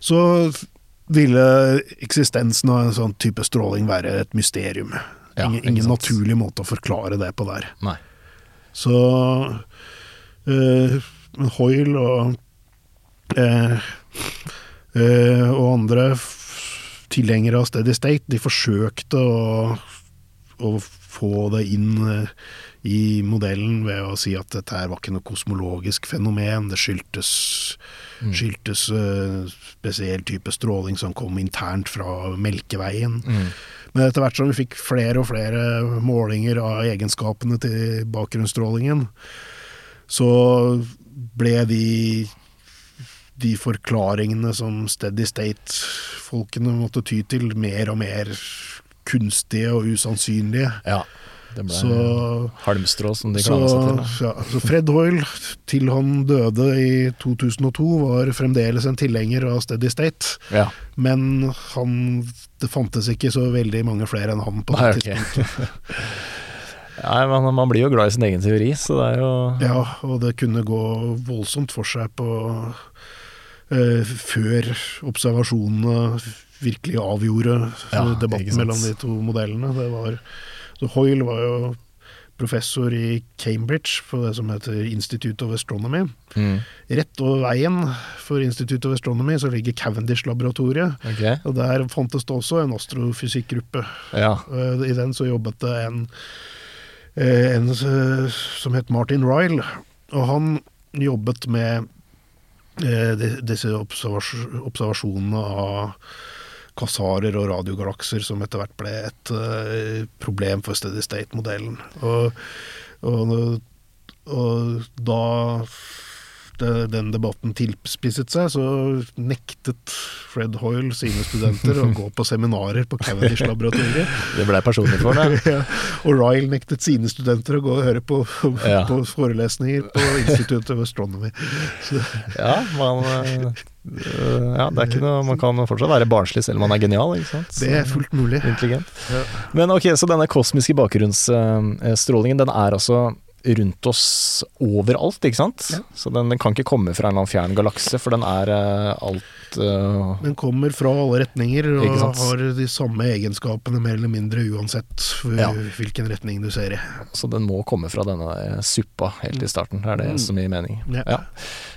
Så ville eksistensen av en sånn type stråling være et mysterium. Ja, ingen naturlig måte å forklare det på der. Nei. Så eh, Hoyle og eh, eh, og andre tilhengere av Steady State, de forsøkte å, å få det inn eh, i modellen ved å si at dette her var ikke noe kosmologisk fenomen, det skyldtes, Mm. skyldtes eh, spesiell type stråling som kom internt fra Melkeveien. Mm. Men etter hvert som vi fikk flere og flere målinger av egenskapene til bakgrunnsstrålingen, så ble de, de forklaringene som Steady State-folkene måtte ty til, mer og mer kunstige og usannsynlige. Ja. Det ble Så, halmstrå, som de kaller seg til. ja, så Fred Hoyle, til han døde i 2002, var fremdeles en tilhenger av Steady State. Ja. Men han, det fantes ikke så veldig mange flere enn han på det okay. tidspunktet. Nei, men man blir jo glad i sin egen teori, så det er jo Ja, og det kunne gå voldsomt for seg på eh, Før observasjonene virkelig avgjorde Ja, eh, debatten mellom de to modellene. Det var, Hoyle var jo professor i Cambridge på det som heter Institute of Astronomy. Mm. Rett over veien for Institute of Astronomy så ligger Cavendish-laboratoriet. Okay. Og der fantes det også en astrofysikkgruppe. Ja. Eh, I den så jobbet det en, eh, en som het Martin Ryle, og han jobbet med disse observasjonene av kasarer og radiogalakser, som etter hvert ble et eh, problem for Steady State-modellen. Og, og, og da det, den debatten tilspisset seg, så nektet Fred Hoyle sine studenter å gå på seminarer på Cavendish-laboratoriet. Det ble personlig for ham. Ja, og Ryle nektet sine studenter å gå og høre på, Ja. på forelesninger på Institute of Astronomy. Så, Ja, man øh, Ja, det er ikke noe Man kan fortsatt være barnslig selv om man er genial, ikke sant? det er fullt mulig. Intelligent. Ja. Men ok, så denne kosmiske bakgrunnsstrålingen, den er altså rundt oss overalt, ikke sant? Ja. Så den, den kan ikke komme fra en eller annen fjern galakse, for den er eh, alt uh, Den kommer fra alle retninger og har de samme egenskapene mer eller mindre uansett hvor- Ja. hvilken retning du ser i. Så den må komme fra denne eh, suppa helt i starten. Det er det Mm. som gir mening. Ja.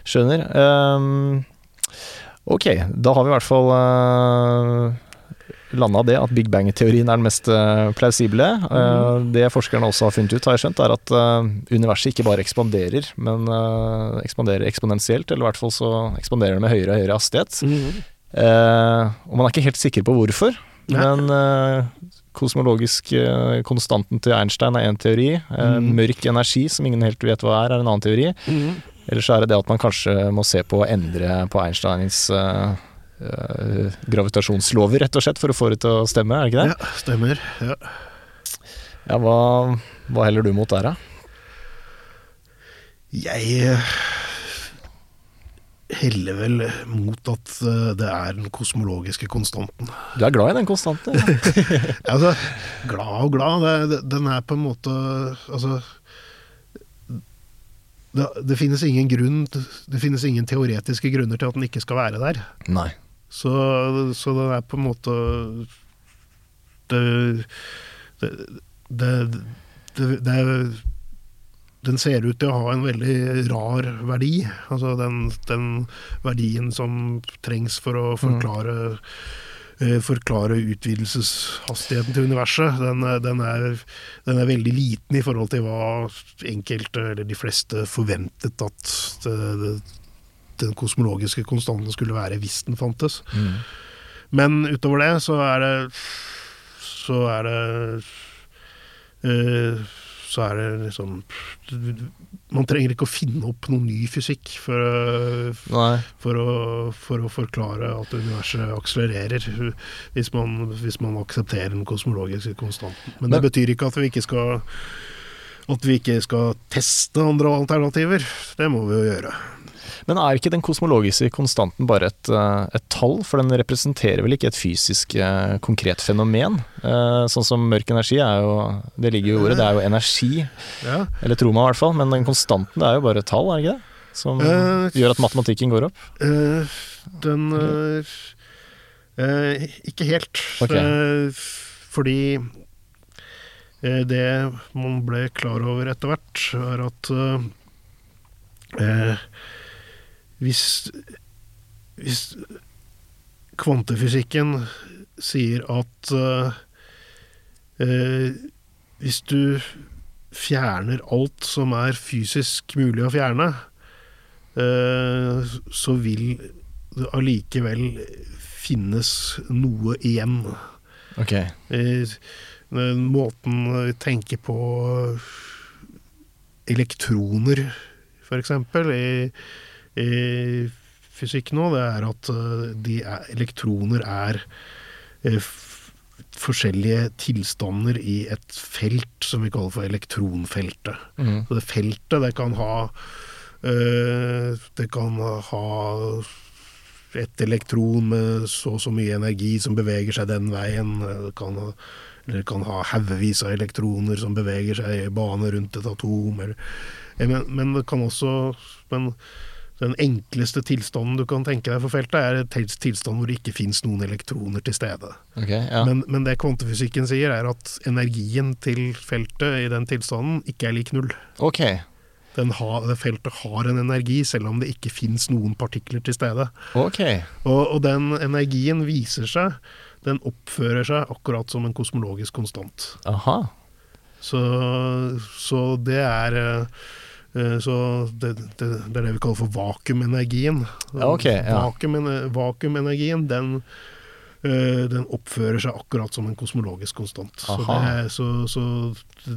Skjønner. Ehm, ok, da har vi i hvert fall uh, landa det at Big Bang-teorien er den mest eh, plausible. Mm. det forskerne også har funnet ut, har jeg skjønt, er at eh, universet ikke bare ekspanderer, men eh, ekspanderer eksponentielt, eller i hvert fall så ekspanderer det med høyere og høyere hastighet. Eh, og man er ikke helt sikker på hvorfor, Nei. men uh, kosmologisk eh, konstanten til Einstein er én teori. Eh, Mhm. Mørk energi, som ingen helt vet hva er, er en annen teori. Eller så er det det at man kanskje må se på å endre på Einsteins uh, uh, gravitasjonslover, rett og slett, for å få det til å stemme, er det ikke det? Ja, stemmer. Ja. Ja, hva, hva heller du mot der, da? Jeg eh, heller vel mot at det er den kosmologiske konstanten. Du er glad i den konstanten? Ja. Altså, glad og glad, det, den er på en måte Altså det, det finnes ingen grunn Det finnes ingen teoretiske grunner til at den ikke skal være der. Nei. Så, så det er på en måte Det Det, det, Den ser ut til å ha en veldig rar verdi. Altså den, den verdien som trengs for å forklare eh, Forklare utvidelseshastigheten til universet. Den, er- den, er, den er veldig liten i forhold til hva enkelte, eller de fleste, forventet at det, det, den kosmologiske konstanten skulle være hvis den fantes. Mm. Men utover det så er det Så er det eh, Så er det liksom Man trenger ikke å finne opp noen ny fysikk for, for, å, for å forklare at universet akselererer, hvis man, hvis man aksepterer den kosmologiske konstanten. Men det betyr ikke at vi ikke skal at vi ikke skal teste andre alternativer. Det må vi jo gjøre. Men er ikke den kosmologiske konstanten bare et, eh, et tall, for den representerer vel ikke et fysisk eh, konkret fenomen? Eh, Sånn som mørk energi er jo Det ligger jo i ordet, det er jo energi, Ja. eller tror man i hvert fall, men den konstanten det er jo bare et tall, er det ikke det? Som uh, gjør at matematikken går opp? Uh, den eh, Ikke helt. Okay. Fordi det man ble klar over etter hvert, er at hvis, hvis kvantefysikken sier at uh, hvis du fjerner alt som er fysisk mulig å fjerne, uh, så vil det allikevel finnes noe igjen. Ok. Eh, måten vi tenker på elektroner, for eksempel, i, i fysikk nå, det er at eh, de er, elektroner er eh, forskjellige tilstander i et felt som vi kaller for elektronfeltet. Mm. Så det feltet, det kan ha øh, Det kan ha et elektron med så og så mye energi som beveger seg den veien. Det kan eller kan ha haugevis av elektroner som beveger seg i bane rundt et atom. Eller, eh, men, men det kan også Men Den enkleste tilstanden du kan tenke deg for feltet, er en tilstand hvor det ikke fins noen elektroner til stede. Okay, ja. Men, men det kvantefysikken sier, er at energien til feltet i den tilstanden ikke er lik null. Okay. Den har, det feltet har en energi, selv om det ikke fins noen partikler til stede. Okay. Og, og den energien viser seg, den oppfører seg akkurat som en kosmologisk konstant. Aha. Så, så det er eh, så det, det, det er det vi kaller for vakuumenergien. Ja, ok, ja. Vakuumene- Vakuumenergien, den, eh, den oppfører seg akkurat som en kosmologisk konstant. Så, det, så, så,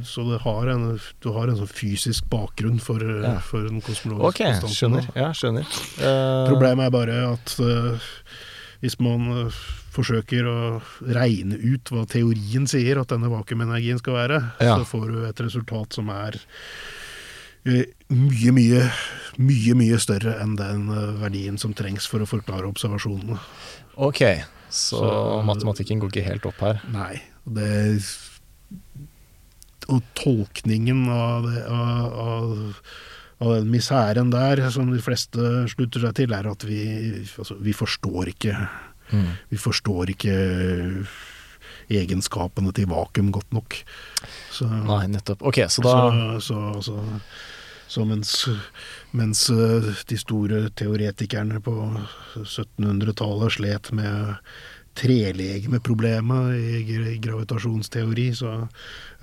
så det har en, du har en sånn fysisk bakgrunn for, eh, Ja. for den kosmologiske okay, konstanten. skjønner. Ja, skjønner. Uh... Problemet er bare at uh, hvis man eh, forsøker å regne ut hva teorien sier at denne vakuumenergien skal være, Ja. så får du et resultat som er eh, mye, mye, mye mye større enn den eh, verdien som trengs for å forklare observasjonene. Ok, så, Så- matematikken går ikke helt opp her. Nei. Det Og tolkningen av, det, av, av, av den miseren der, som de fleste slutter seg til, er at vi, altså, vi forstår ikke Mm. Vi forstår ikke egenskapene til vakuum godt nok. Så, Nei, nettopp. Ok, så da så, så, så, mens, mens eh, de store teoretikerne på 1700-tallet slet med trelegemeproblemet i gravitasjonsteori, så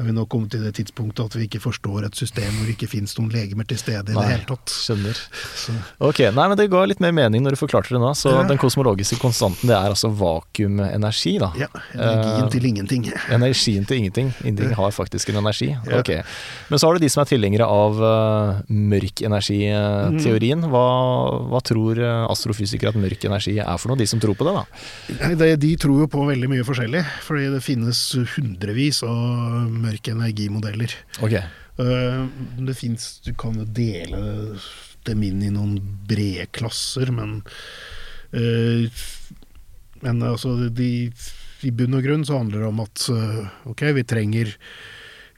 er vi nå kommet til det tidspunktet at vi ikke forstår et system hvor det ikke finnes noen legemer til stede i Nei. det hele tatt. Skjønner. Så, Ok, nei, men det ga litt mer mening når du forklarte det nå. Så Ja. den kosmologiske konstanten, det er altså vakuumenergi, da. ja, energien uh, til ingenting. Energien til ingenting. Ingenting har faktisk en energi. Ja. Ok. Men så har du de som er tilhengere av uh, mørk energi-teorien. Hva, hva tror eh, astrofysikere at mørk energi er for noe? De som tror på det, da? Nei, det, de tror jo på veldig mye forskjellig, fordi det finnes hundrevis av mørke energimodeller. Ok. Eh, det finnes, Du kan jo dele dem inn i noen brede klasser, men eh, Men altså, de, i bunn og grunn så handler det om at eh, ok, vi trenger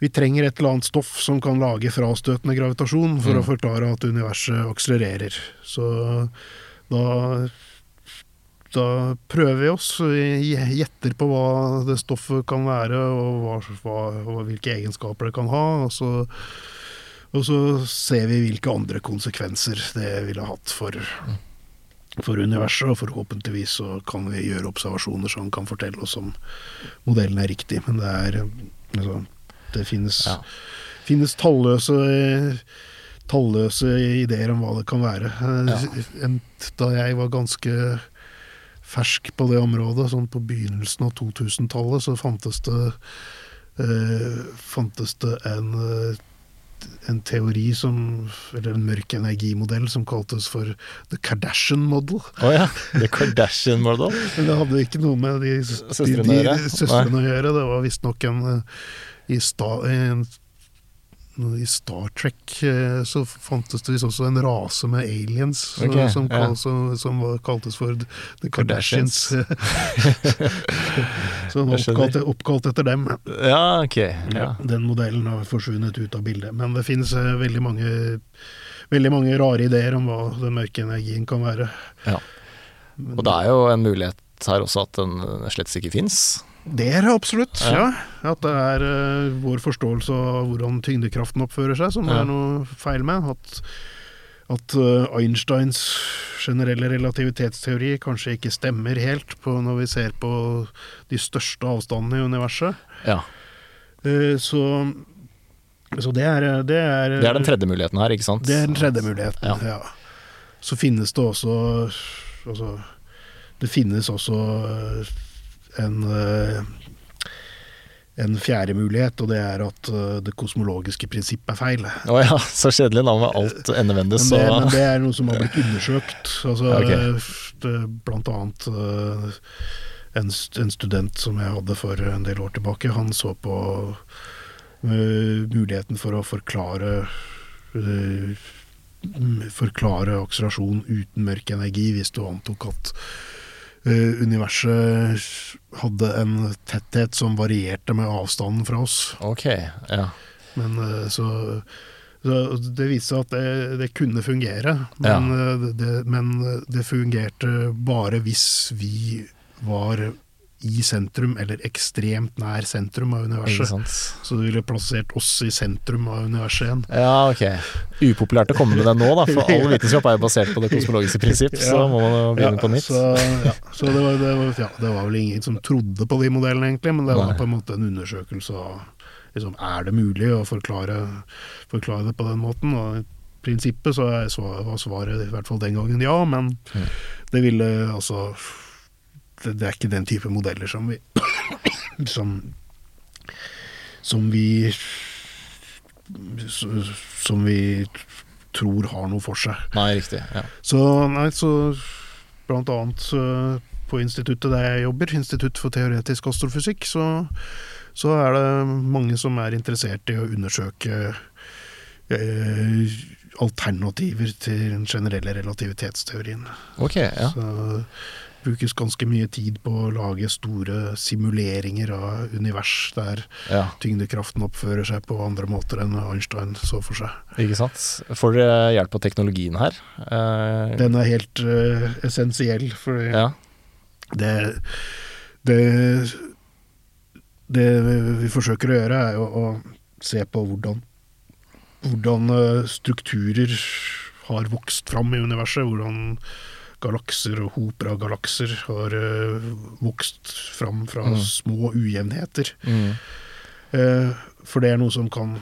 vi trenger et eller annet stoff som kan lage frastøtende gravitasjon for Mm. å forklare at universet akselererer. Så da da prøver vi oss, vi gjetter på hva det stoffet kan være, og hva, hva, hvilke egenskaper det kan ha. Og så, og så ser vi hvilke andre konsekvenser det ville hatt for, for universet, og forhåpentligvis så kan vi gjøre observasjoner som kan fortelle oss om modellen er riktig. Men det er altså, Det finnes, Ja. finnes talløse talløse ideer om hva det kan være. Ja. Da jeg var ganske fersk på det området, sånn på begynnelsen av 2000-tallet, så fantes det eh, fantes det en, eh, en teori som Eller en mørk energimodell som kaltes for The Kardashian Model. Å ja. The Kardashian Model. Men det hadde ikke noe med de, de, de, søstrene å gjøre. Det var visstnok en eh, i, sta, en i Star Trek eh, så fantes det visst også en rase med aliens okay, som, som, ja. kal, som, som kaltes for The Kardashians. Kardashians. som oppkalt, oppkalt etter dem. Ja, ok. Ja. Den modellen har forsvunnet ut av bildet. Men det finnes eh, veldig mange Veldig mange rare ideer om hva den mørke energien kan være. Ja. Og det er jo en mulighet her også at den slett ikke fins. Det er det absolutt, Ja. ja. At det er uh, vår forståelse av hvordan tyngdekraften oppfører seg som Ja. er noe feil med. At, at uh, Einsteins generelle relativitetsteori kanskje ikke stemmer helt på når vi ser på de største avstandene i universet. Ja. Uh, så, så det er Det er, Det er den tredje muligheten her, ikke sant? det er den tredje muligheten, Ja. Så finnes det også altså, Det finnes også en eh, en fjerde mulighet, og det er at eh, det kosmologiske prinsippet er feil. Å ja, så kjedelig da, med alt endevendes. Men det, men det er noe som har blitt undersøkt. Altså, Ok. eh, blant annet eh, en, en student som jeg hadde for en del år tilbake, han så på muligheten for å forklare Forklare akselerasjon uten mørk energi, hvis du antok at universet hadde en tetthet som varierte med avstanden fra oss. Ok, ja. Men eh, så Så det viste seg at det, det kunne fungere, men, ja. det, men det fungerte bare hvis vi var i sentrum, eller ekstremt nær sentrum av universet. Så det ville plassert oss i sentrum av universet igjen. Ja, ok. Upopulært å komme med det nå, da, for all vitenskap er jo basert på det kosmologiske prinsipp, så da må man begynne på nytt. Så, ja, så det, var, det, var, ja, det var vel ingen som trodde på de modellene, egentlig, men det var Nei. på en måte en undersøkelse av liksom, er det mulig å forklare, forklare det på den måten. Og i prinsippet så var svaret i hvert fall den gangen ja, men Mm. det ville altså det, er ikke den type modeller som vi som, som vi som vi tror har noe for seg. Nei, riktig. Ja. Så, nei, så blant annet på instituttet der jeg jobber, Institutt for teoretisk astrofysikk, så, så er det mange som er interessert i å undersøke eh, alternativer til den generelle relativitetsteorien. Ok, ja. Så brukes ganske mye tid på å lage store simuleringer av univers der ja. tyngdekraften oppfører seg på andre måter enn Einstein så for seg. Ikke sant. Får dere hjelp av teknologien her? Uh, Den er helt uh, essensiell, for ja. det, det Det vi forsøker å gjøre, er å, å se på hvordan hvordan eh, strukturer har vokst fram i universet. Hvordan galakser og hoper av galakser har uh, vokst fram fra Mm. små ujevnheter. Mm. Uh, For det er noe som kan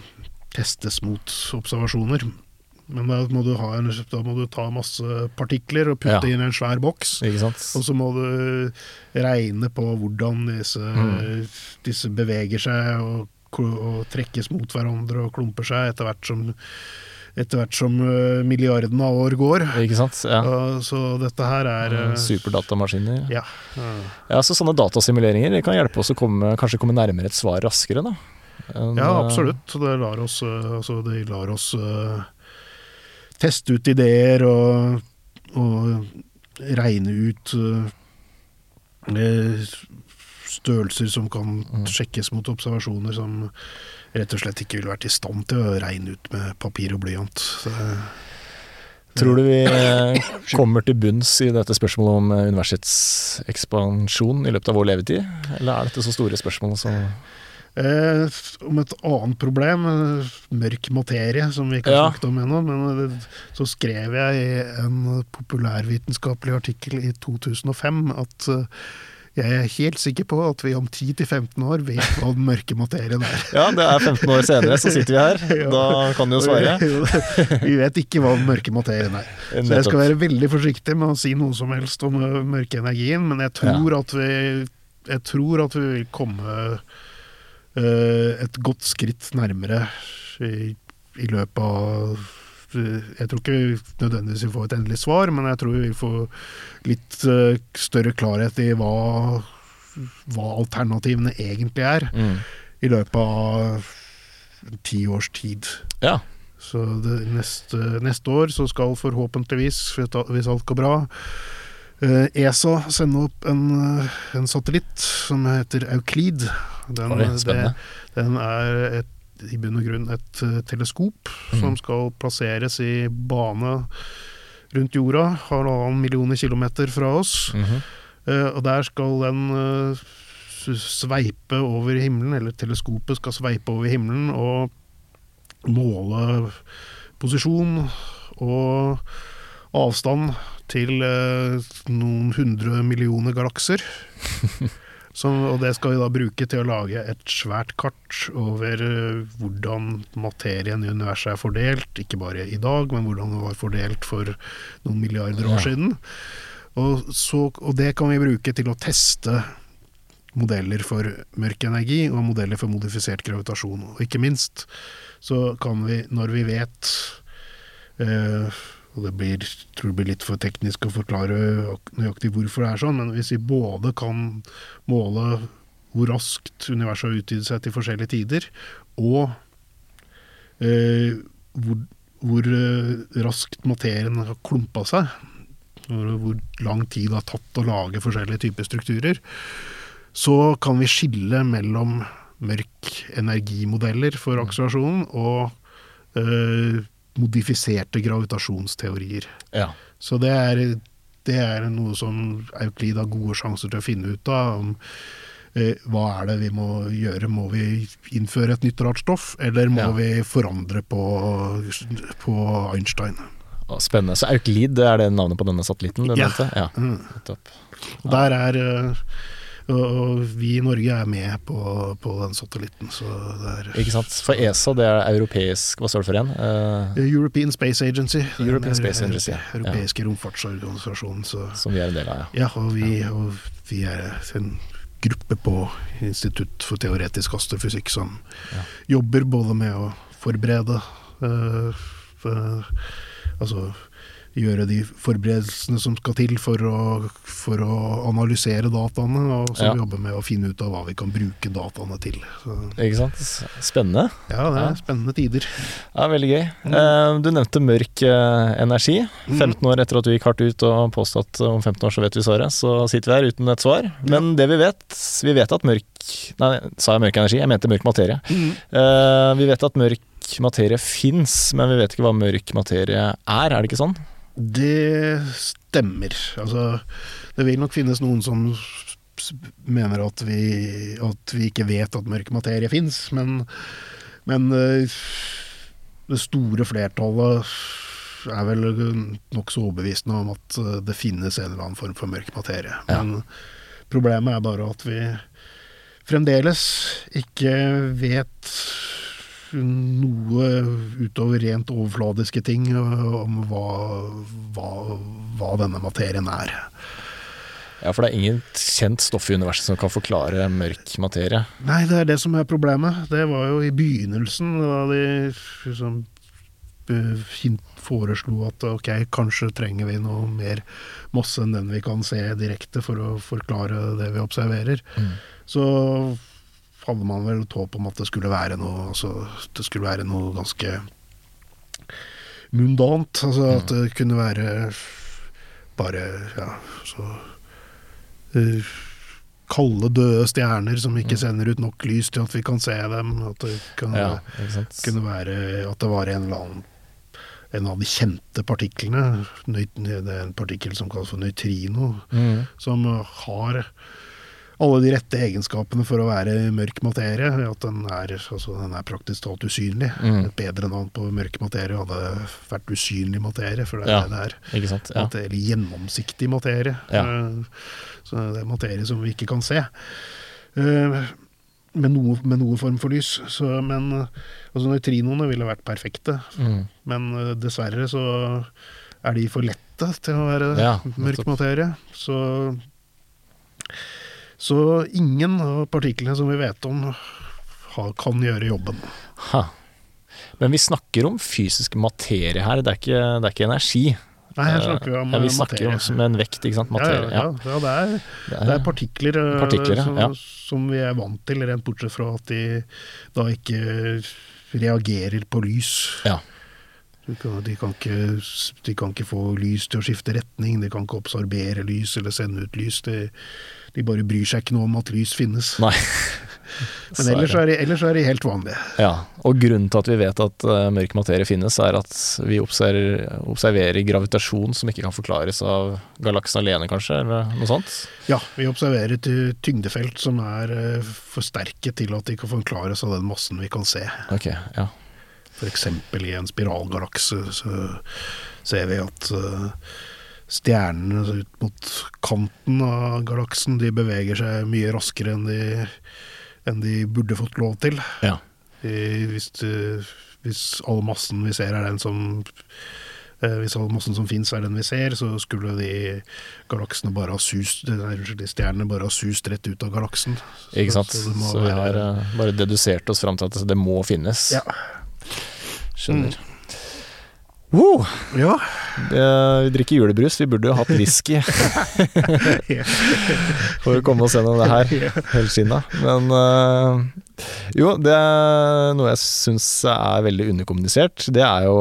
testes mot observasjoner. Men da må du, ha en, da må du ta masse partikler og putte Ja. inn i en svær boks. Og så må du regne på hvordan disse, Mm. disse beveger seg og, og trekkes mot hverandre og klumper seg etter hvert som, etter hvert som eh, milliardene av år går. Ikke sant. Ja. Så dette her er eh, Superdatamaskiner. Ja. Ja, så sånne datasimuleringer kan hjelpe oss å komme, kanskje komme nærmere et svar raskere, da. En, Ja, eh, absolutt. Det lar oss, altså, det lar oss uh, teste ut ideer og, og regne ut uh, størrelser som kan Mm. sjekkes mot observasjoner som rett og slett ikke ville vært i stand til å regne ut med papir og blyant. Så, Tror du vi eh, kommer til bunns i dette spørsmålet om universitetsekspansjon universets ekspansjon i løpet av vår levetid? Eller er dette så store spørsmål som Eh, om et annet problem, eh, mørk materie, som vi ikke har Ja. snakket om ennå, men eh, så skrev jeg i en populærvitenskapelig artikkel i 2005 at eh, jeg er helt sikker på at vi om 10-15 år vet hva den mørke materien er. Ja, det er 15 år senere, så sitter vi her. Ja. Da kan du jo svare. vi vet ikke hva den mørke materien er. Så jeg skal være veldig forsiktig med å si noe som helst om mørkeenergien, mørke energien, men jeg tror at vi jeg tror at vi vil komme øh, et godt skritt nærmere i, i løpet av Jeg tror ikke vi nødvendigvis vi får et endelig svar, men jeg tror vi får litt øh, større klarhet i hva, hva alternativene egentlig er, mm. i løpet av ti års tid. Ja. Så det, neste, neste år så skal forhåpentligvis, hvis alt går bra, eh, ESA sende opp en, eh, en satellitt som heter Euclid. Den, Oi, det, den er et, i bunn og grunn et eh, teleskop mm. som skal plasseres i bane rundt jorda, halvannen millioner kilometer fra oss. Mm -hmm. uh, og der skal den uh, sveipe over himmelen, eller teleskopet skal sveipe over himmelen og måle posisjon og avstand til uh, noen hundre millioner galakser. Som, og det skal vi da bruke til å lage et svært kart over eh, hvordan materien i universet er fordelt, ikke bare i dag, men hvordan det var fordelt for noen milliarder år siden. Og, så, og det kan vi bruke til å teste modeller for mørk energi og modeller for modifisert gravitasjon. Og ikke minst så kan vi, når vi vet eh, og det blir, tror det blir litt for teknisk å forklare nøyaktig hvorfor det er sånn, men hvis vi både kan måle hvor raskt universet har utvidet seg til forskjellige tider, og eh, hvor, hvor eh, raskt materien har klumpa seg, hvor, hvor lang tid det har tatt å lage forskjellige typer strukturer, så kan vi skille mellom mørk energimodeller for akselerasjonen og eh, modifiserte gravitasjonsteorier. Ja. Så det er, det er noe som Euklid har gode sjanser til å finne ut av. om eh, hva er det vi må gjøre? Må vi innføre et nytt rart stoff, eller må Ja. vi forandre på, på Einstein? Spennende. Så Euklid, er det navnet på denne satellitten? du Ja. ja. Mm. Der er eh, og vi i Norge er med på, på den satellitten, så det er Ikke sant. For ESA, det er europeisk Hva står det for igjen? Uh, European Space Agency. European Space Agency, ja. Europeiske romfartsorganisasjonen. Så, som vi er en del av, ja. ja, og vi, og vi er en gruppe på Institutt for teoretisk astrofysikk som Ja. jobber både med å forberede uh, for, Altså gjøre de forberedelsene som skal til for å, for å analysere dataene, og så Ja. jobbe med å finne ut av hva vi kan bruke dataene til. Så, Ikke sant. Spennende. ja, det Ja. er spennende tider. Ja, Veldig gøy. Mm. du nevnte mørk eh, energi. 15 år etter at du gikk hardt ut og påstod at om 15 år så vet vi svaret, så sitter vi her uten et svar. Men det vi vet, vi vet at mørk Nei, sa jeg mørk energi? Jeg mente mørk materie. Mm. vi vet at mørk materie fins, men vi vet ikke hva mørk materie er, er det ikke sånn? Det stemmer. Altså, det vil nok finnes noen som mener at vi, at vi ikke vet at mørk materie fins, men, men eh, det store flertallet er vel nokså overbevisende om at eh, det finnes en eller annen form for mørk materie. Ja. Men problemet er bare at vi fremdeles ikke vet noe utover rent overfladiske ting øh, om hva, hva, hva denne materien er. Ja, for det er ingen kjent stoff i universet som kan forklare mørk materie. Nei, det er det som er problemet. Det var jo i begynnelsen da de liksom øh, foreslo at ok, kanskje trenger vi noe mer masse enn den vi kan se direkte for å forklare det vi observerer. Mm. Så hadde man vel et håp om at det skulle være noe altså, Det skulle være noe ganske mundant. Altså at det kunne være bare ja, så uh, Kalde, døde stjerner som ikke sender ut nok lys til at vi kan se dem. At det kunne, Ja, kunne være at det var en eller annen en av de kjente partiklene. Det er en partikkel som kalles for nøytrino Mm. som har alle de rette egenskapene for å være mørk materie. At den er, altså, den er praktisk talt usynlig. Mm. Et bedre navn på mørk materie hadde vært usynlig materie, for det er Ja. det det er. Ikke sant. Ja. At det er gjennomsiktig materie. Ja. Eh, Så det er materie som vi ikke kan se. Eh, Med noe, med noe form for lys. Så, men eh, altså, nøytrinoene ville vært perfekte. Mm. Men dessverre så er de for lette til å være Ja, mørk materie. Så, så ingen av partiklene som vi vet om, har, kan gjøre jobben. Ha. Men vi snakker om fysisk materie her, det er ikke, det er ikke energi. Nei, her snakker vi om ja, vi eh, snakker materie. om med en vekt, ikke sant. Materie. Ja, ja, ja, det, er, Det er partikler, eh, Partikler, som, som vi er vant til, rent bortsett fra at de da ikke reagerer på lys. Ja. De kan, de, kan ikke, de kan ikke få lys til å skifte retning, de kan ikke absorbere lys eller sende ut lys. De, de bare bryr seg ikke noe om at lys finnes. Nei. Men ellers er, de, ellers er de helt vanlige. Ja, og grunnen til at vi vet at uh, mørk materie finnes, er at vi observerer, observerer gravitasjon som ikke kan forklares av galaksen alene, kanskje, eller noe sånt? Ja, vi observerer et uh, tyngdefelt som er uh, for sterke til at de kan forklares av den massen vi kan se. Ok, ja. F.eks. i en spiralgalakse så ser vi at uh, stjernene ut mot kanten av galaksen de beveger seg mye raskere enn de, enn de burde fått lov til. Ja. De, hvis, du, hvis all massen vi ser er den som eh, Hvis all massen som fins er den vi ser, så skulle de galaksene bare ha sust de stjernene bare ha sust rett ut av galaksen. Ikke sant? Så Så, så vi har eh, bare dedusert oss fram til at det må finnes. Ja. Skjønner. Wow, Ja. vi drikker julebrus, vi burde jo hatt whisky for å komme oss gjennom det her helskinna. Men eh, jo, det er noe jeg syns er veldig underkommunisert. Det er jo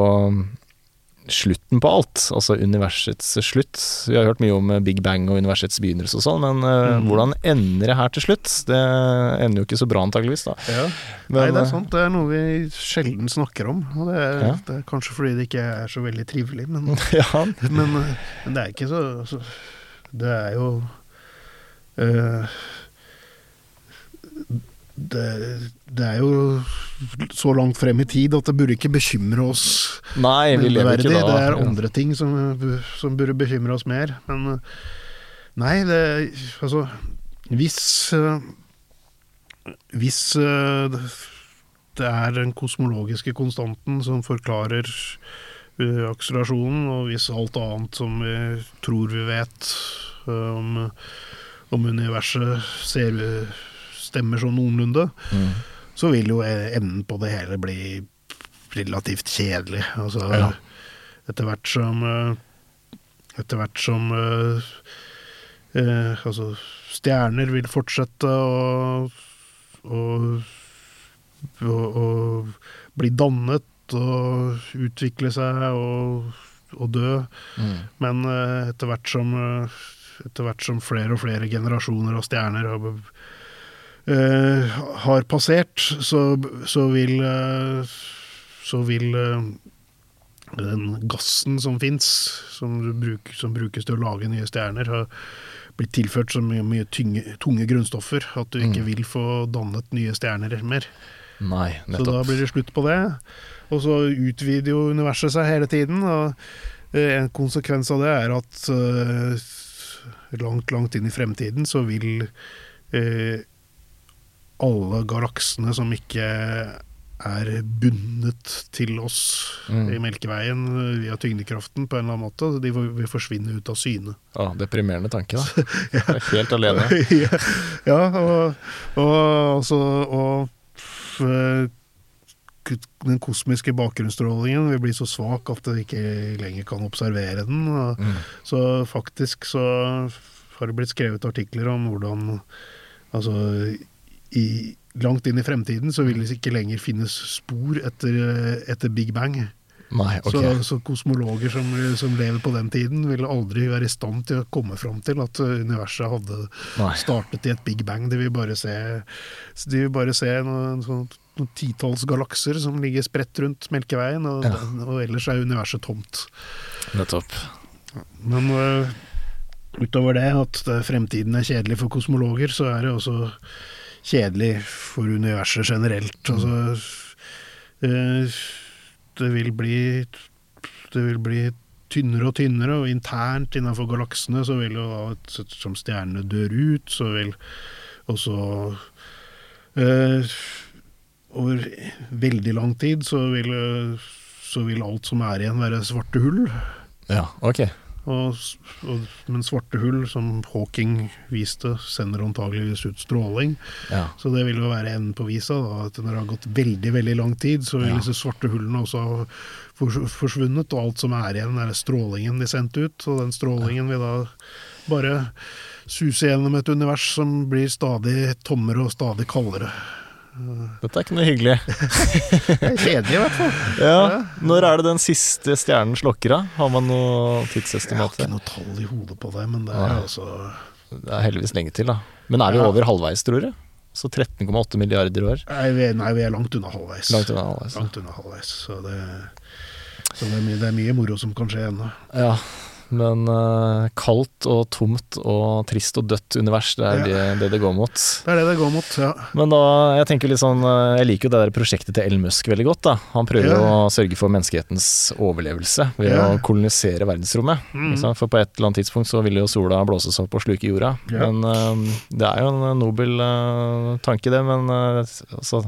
slutten på alt, altså universets slutt. Vi har hørt mye om eh, Big Bang og universets begynnelse og sånn, men eh, Mhm. hvordan ender det her til slutt? Det ender jo ikke så bra antageligvis, da. Men, Nei, det eh, er sant. Det er noe vi sjelden snakker om. Og det er, Ja. det er kanskje fordi det ikke er så veldig trivelig, men, Ja, men, eh, men det er ikke så, så Det er jo eh, det, det er jo så langt frem i tid at det burde ikke bekymre oss nei, vi lever ikke da. Det er andre ting som, som burde bekymre oss mer. Men nei, det Altså, hvis Hvis det er den kosmologiske konstanten som forklarer eh, akselerasjonen, og hvis alt annet som vi tror vi vet eh, om, om universet ser, stemmer sånn noenlunde, Mm. så vil jo enden på det hele bli relativt kjedelig. Altså, Ja. etter hvert som eh, Etter hvert som eh, eh, Altså, stjerner vil fortsette å, å, å, å bli dannet og utvikle seg og, og dø. Mm. Men eh, etter hvert som eh, etter hvert som flere og flere generasjoner av stjerner har, eh, har passert, så, så vil eh, så vil eh, den gassen som fins, som, bruk- som brukes til å lage nye stjerner, har blitt tilført så mye, mye tynge, tunge grunnstoffer at du ikke Mm. vil få dannet nye stjerner mer. Nei, Så da blir det slutt på det. Og så utvider jo universet seg hele tiden. Og en konsekvens av det er at langt, langt inn i fremtiden så vil eh, alle galaksene som ikke er bundet til oss Mm. i Melkeveien via tyngdekraften på en eller annen måte, de vil forsvinne ut av syne. Å, deprimerende tanke, da. Jeg er Helt alene. ja, og, og, altså, og eh, den kosmiske bakgrunnsstrålingen vil bli så svak at vi ikke lenger kan observere den. Mm. så faktisk så har det blitt skrevet artikler om hvordan Altså i, langt inn i fremtiden så vil det ikke lenger finnes spor etter, etter Big Bang. Nei, okay. Så, så kosmologer som, som lever på den tiden, vil aldri være i stand til å komme fram til at universet hadde Nei. startet i et Big Bang. De vil bare se, de vil bare se noen, sånn, noen titalls galakser som ligger spredt rundt Melkeveien, og, Ja. og ellers er universet tomt. Nettopp. Men uh, utover det, at fremtiden er kjedelig for kosmologer, så er det også kjedelig for universet generelt. Altså, øh, det vil bli Det vil bli tynnere og tynnere, og internt innenfor galaksene så vil jo da, som stjernene dør ut, så vil også øh, over veldig lang tid så vil, øh, så vil alt som er igjen være svarte hull. Ja, ok. Og, og, men svarte hull, som Hawking viste, sender antageligvis ut stråling. Ja. Så det vil jo være enden på visa. Da, at når det har gått veldig veldig lang tid, så vil Ja. disse svarte hullene også ha forsvunnet. Og alt som er igjen, er strålingen de sendte ut. Og den strålingen vil da bare suse gjennom et univers som blir stadig tommere og stadig kaldere. Dette er ikke noe hyggelig. Det er kjedelig, i hvert fall. Ja. Når er det den siste stjernen slokker av? Har man noe Jeg har ikke noe tall i hodet på det, men det er altså Det er heldigvis lenge til, da. Men er vi Ja. over halvveis, tror du? Så 13,8 milliarder år? Nei, vi nei, vi er langt unna halvveis. Langt unna halvveis. Langt unna halvveis. Så det, så det, er, mye, det er mye moro som kan skje ennå. Ja, men uh, kaldt og tomt og trist og dødt univers, det er Ja. det, det det går mot. Det er det det går mot, ja. Men da, jeg tenker litt sånn eh, Jeg liker jo det der prosjektet til Elon Musk veldig godt. da Han prøver Ja. å sørge for menneskehetens overlevelse ved Ja. å kolonisere verdensrommet. Mm. For på et eller annet tidspunkt så vil jo sola blåses opp og sluke jorda. Men uh, det er jo en nobel uh, tanke, det. Men altså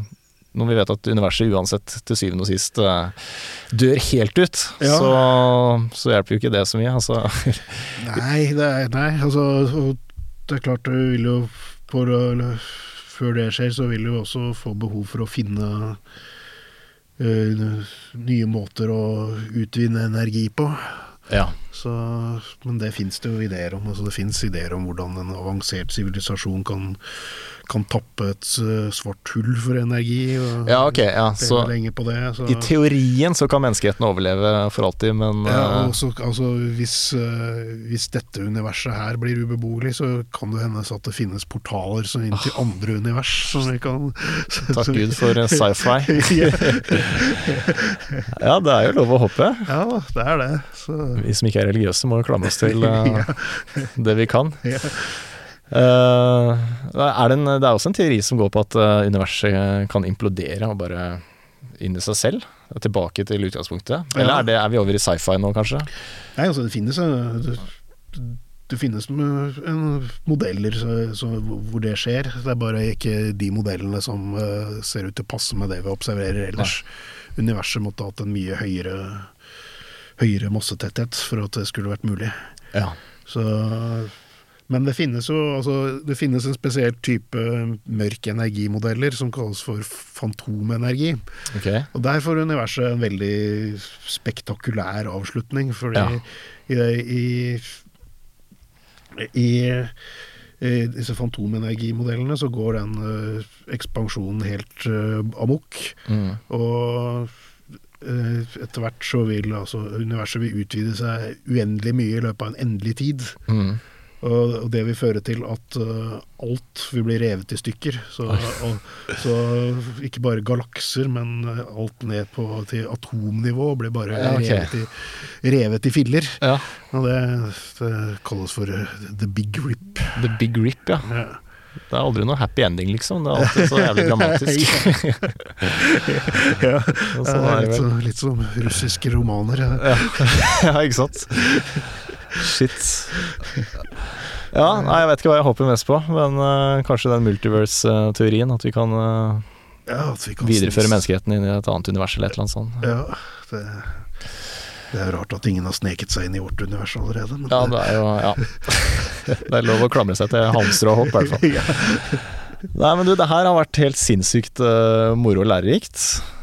når vi vet at universet uansett til syvende og sist eh, dør helt ut, Ja. så, så hjelper jo ikke det så mye. Altså. Nei, det er, nei, altså Det er klart du vil jo på, Før det skjer, så vil du også få behov for å finne uh, nye måter å utvinne energi på. Ja. Så, men det fins det jo ideer om. Altså det fins ideer om hvordan en avansert sivilisasjon kan kan tappe et eh, svart hull for energi. Og Ja, ok, ja, så på det. Så. i teorien så kan menneskeheten overleve for alltid, men ja, eh, og så, altså, hvis, eh, hvis dette universet her blir ubeboelig, så kan det hende at det finnes portaler som inn til andre univers. Som vi kan takk Gud for sci-fi. ja, Ja, det er jo lov å håpe. ja, det er det. Så, Vi som ikke er religiøse, må jo klamre oss til eh, det vi kan. Eh, er det, en, det er også en teori som går på at eh, universet kan implodere og bare inn i seg selv. Tilbake til utgangspunktet. Eller Ja. er, det, er vi over i sci-fi nå, kanskje? Nei, altså, det finnes eh, det, det finnes eh, en modeller så, så, hvor det skjer. Det er bare ikke de modellene som eh, ser ut til å passe med det vi observerer ellers. Universet måtte hatt en mye høyere, høyere massetetthet for at det skulle vært mulig. Ja. Så, men det finnes jo altså, det finnes en spesiell type mørk energimodeller som kalles for fantomenergi. Okay. Og der får universet en veldig spektakulær avslutning, fordi Ja. i, i, i, i disse fantomenergimodellene så går den uh, ekspansjonen helt uh, amok. Mm. Og uh, etter hvert så vil altså universet vil utvide seg uendelig mye i løpet av en endelig tid. Mm. Og, det vil føre til at eh, alt vil bli revet i stykker. Så, og, så ikke bare galakser, men eh, alt ned på til atomnivå blir bare Ja, okay. revet, i, revet i filler. Ja. Og det, det kalles for eh, the big rip. The Big Rip, ja. Ja. Det er aldri noe happy ending, liksom. Det er alltid så jævlig dramatisk. Ja, er litt, så- litt som russiske romaner. ja. Ja. ja, ikke sant? Shit. Ja, nei, jeg vet ikke hva jeg håper mest på, men uh, kanskje den multiverse-teorien. At vi kan eh, Ja, at vi kan videreføre synes. menneskeheten inn i et annet univers eller et eller annet sånt. Ja, det, det er rart at ingen har sneket seg inn i vårt univers allerede. Men Ja, det er jo Ja. Det er lov å klamre seg til halmstrå og hopp, i hvert fall. Nei, men du, det her har vært helt sinnssykt uh, moro og lærerikt.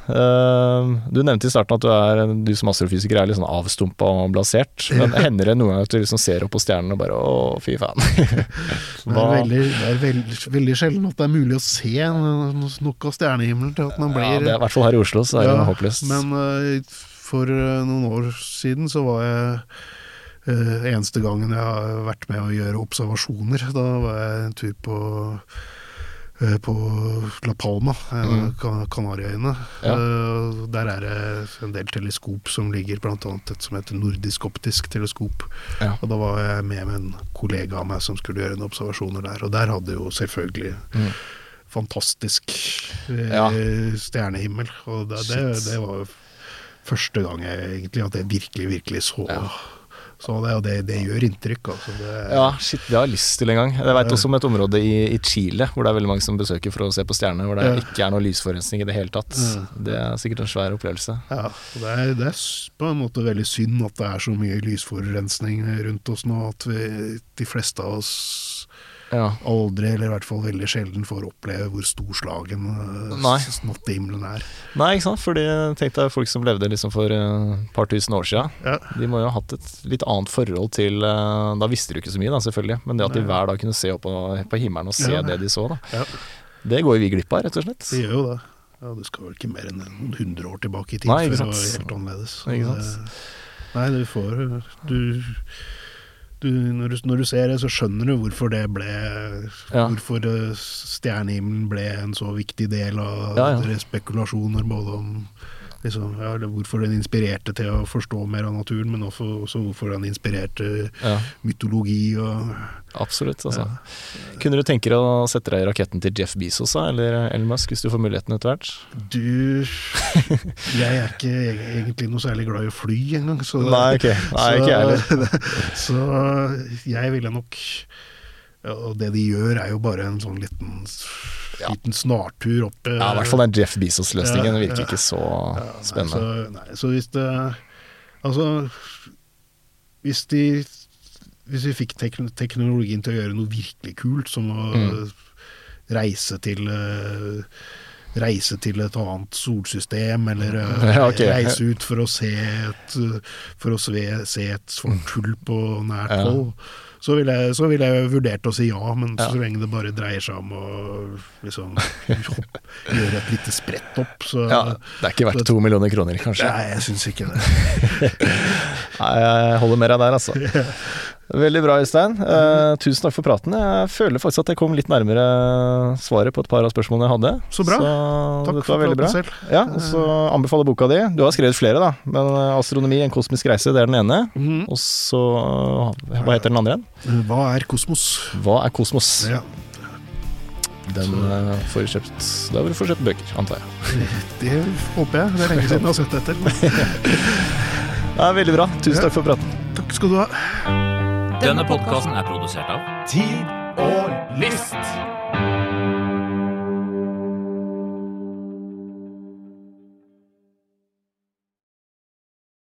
Eh, du nevnte i starten at du, er, du som astrofysiker er litt sånn avstumpa og blasert. Men hender det noen gang at du liksom ser opp på stjernene og bare å, fy faen. Det er, veldig, det er veldig, veldig sjelden at det er mulig å se nok av stjernehimmelen til at man blir Ja, det er i hvert fall her i Oslo, så er det Ja, håpløst. Men eh, for eh, noen år siden så var jeg eh, Eneste gangen jeg har vært med å gjøre observasjoner, da var jeg en tur på på La Palma, eh, Mm. Kan- Kanariøyene. Ja. Eh, Der er det en del teleskop som ligger, annet et som heter nordisk optisk teleskop. Ja. Og da var jeg med med en kollega av meg som skulle gjøre en observasjoner der, og der hadde jo selvfølgelig Mm. fantastisk eh, Ja. stjernehimmel. Og det, det, det var jo første gang jeg egentlig at jeg virkelig, virkelig så, Ja. Så det, og det, det gjør inntrykk. Altså. Det, Ja, shit, det har jeg lyst til en gang. Jeg veit også om et område i, i Chile hvor det er veldig mange som besøker for å se på stjerner, hvor det Ja. ikke er noe lysforurensning i det hele tatt. Ja. Det er sikkert en svær opplevelse. Ja, det er, det er på en måte veldig synd at det er så mye lysforurensning rundt oss nå, at vi, de fleste av oss Ja. aldri, eller i hvert fall veldig sjelden, får oppleve hvor storslagen slagen Nei. s- nattehimmelen er. Nei, ikke sant. Fordi tenk deg folk som levde liksom for et par tusen år siden. Ja. De må jo ha hatt et litt annet forhold til uh, Da visste du ikke så mye, da, selvfølgelig. Men det at de hver dag kunne se opp på, på himmelen og se Ja. det de så, da. Ja. Det går jo vi glipp av, rett og slett. Det gjør jo det. Ja, Du skal vel ikke mer enn noen hundre år tilbake i tid Nei, før det var helt annerledes. Nei, du får du, du, når, du, når du ser det, så skjønner du hvorfor det ble Ja. Hvorfor eh, stjernehimmelen ble en så viktig del av Ja, ja. deres spekulasjoner, både om liksom, ja, hvorfor den inspirerte til å forstå mer av naturen, men også, også hvorfor den inspirerte Ja, mytologi og absolutt. Altså. Kunne du tenke deg å sette deg i raketten til Jeff Bezos eller Elon Musk hvis du får muligheten etter hvert? Du Jeg er ikke egentlig noe særlig glad i å fly engang, så Nei, ok. Nei, ikke jeg heller. Så jeg ville nok ja, Og det de gjør, er jo bare en sånn liten, Ja. liten snartur opp Ja, i hvert fall den Jeff Bezos-løsningen Ja, virker ja. ikke så ja, spennende. Nei, så, nei, så hvis det Altså Hvis de Hvis vi fikk tek teknologien til å gjøre noe virkelig kult, som å Mm. reise til eh, Reise til et annet solsystem, eller eh, Ja, okay. reise ut for å se et For å se, se et svart hull på nært Ja. Så ville jeg, så ville jeg vurdert å si ja, men Ja. så lenge det bare dreier seg om å liksom hopp, gjøre et lite sprett opp, så Ja, det er ikke verdt to millioner kroner, kanskje. Nei, jeg syns ikke det. Nei, jeg holder med deg der, altså. Veldig bra, Øystein. Eh, tusen takk for praten. Jeg føler faktisk at jeg kom litt nærmere svaret på et par av spørsmålene jeg hadde. Så bra. Takk for praten bra. selv. Ja, og så anbefaler boka di. Du har skrevet flere, da. Men eh, 'Astronomi en kosmisk reise', det er den ene. Mhm. Og så eh, Hva heter den andre igjen? Hva er kosmos? Hva er kosmos? Ja, Den eh, får du kjøpt Da vil du få kjøpt bøker, antar jeg. det håper jeg. Det er lenge siden jeg har sett etter. det er veldig bra. Tusen takk for praten. Takk skal du ha. Denne podkasten er produsert av Tid og List.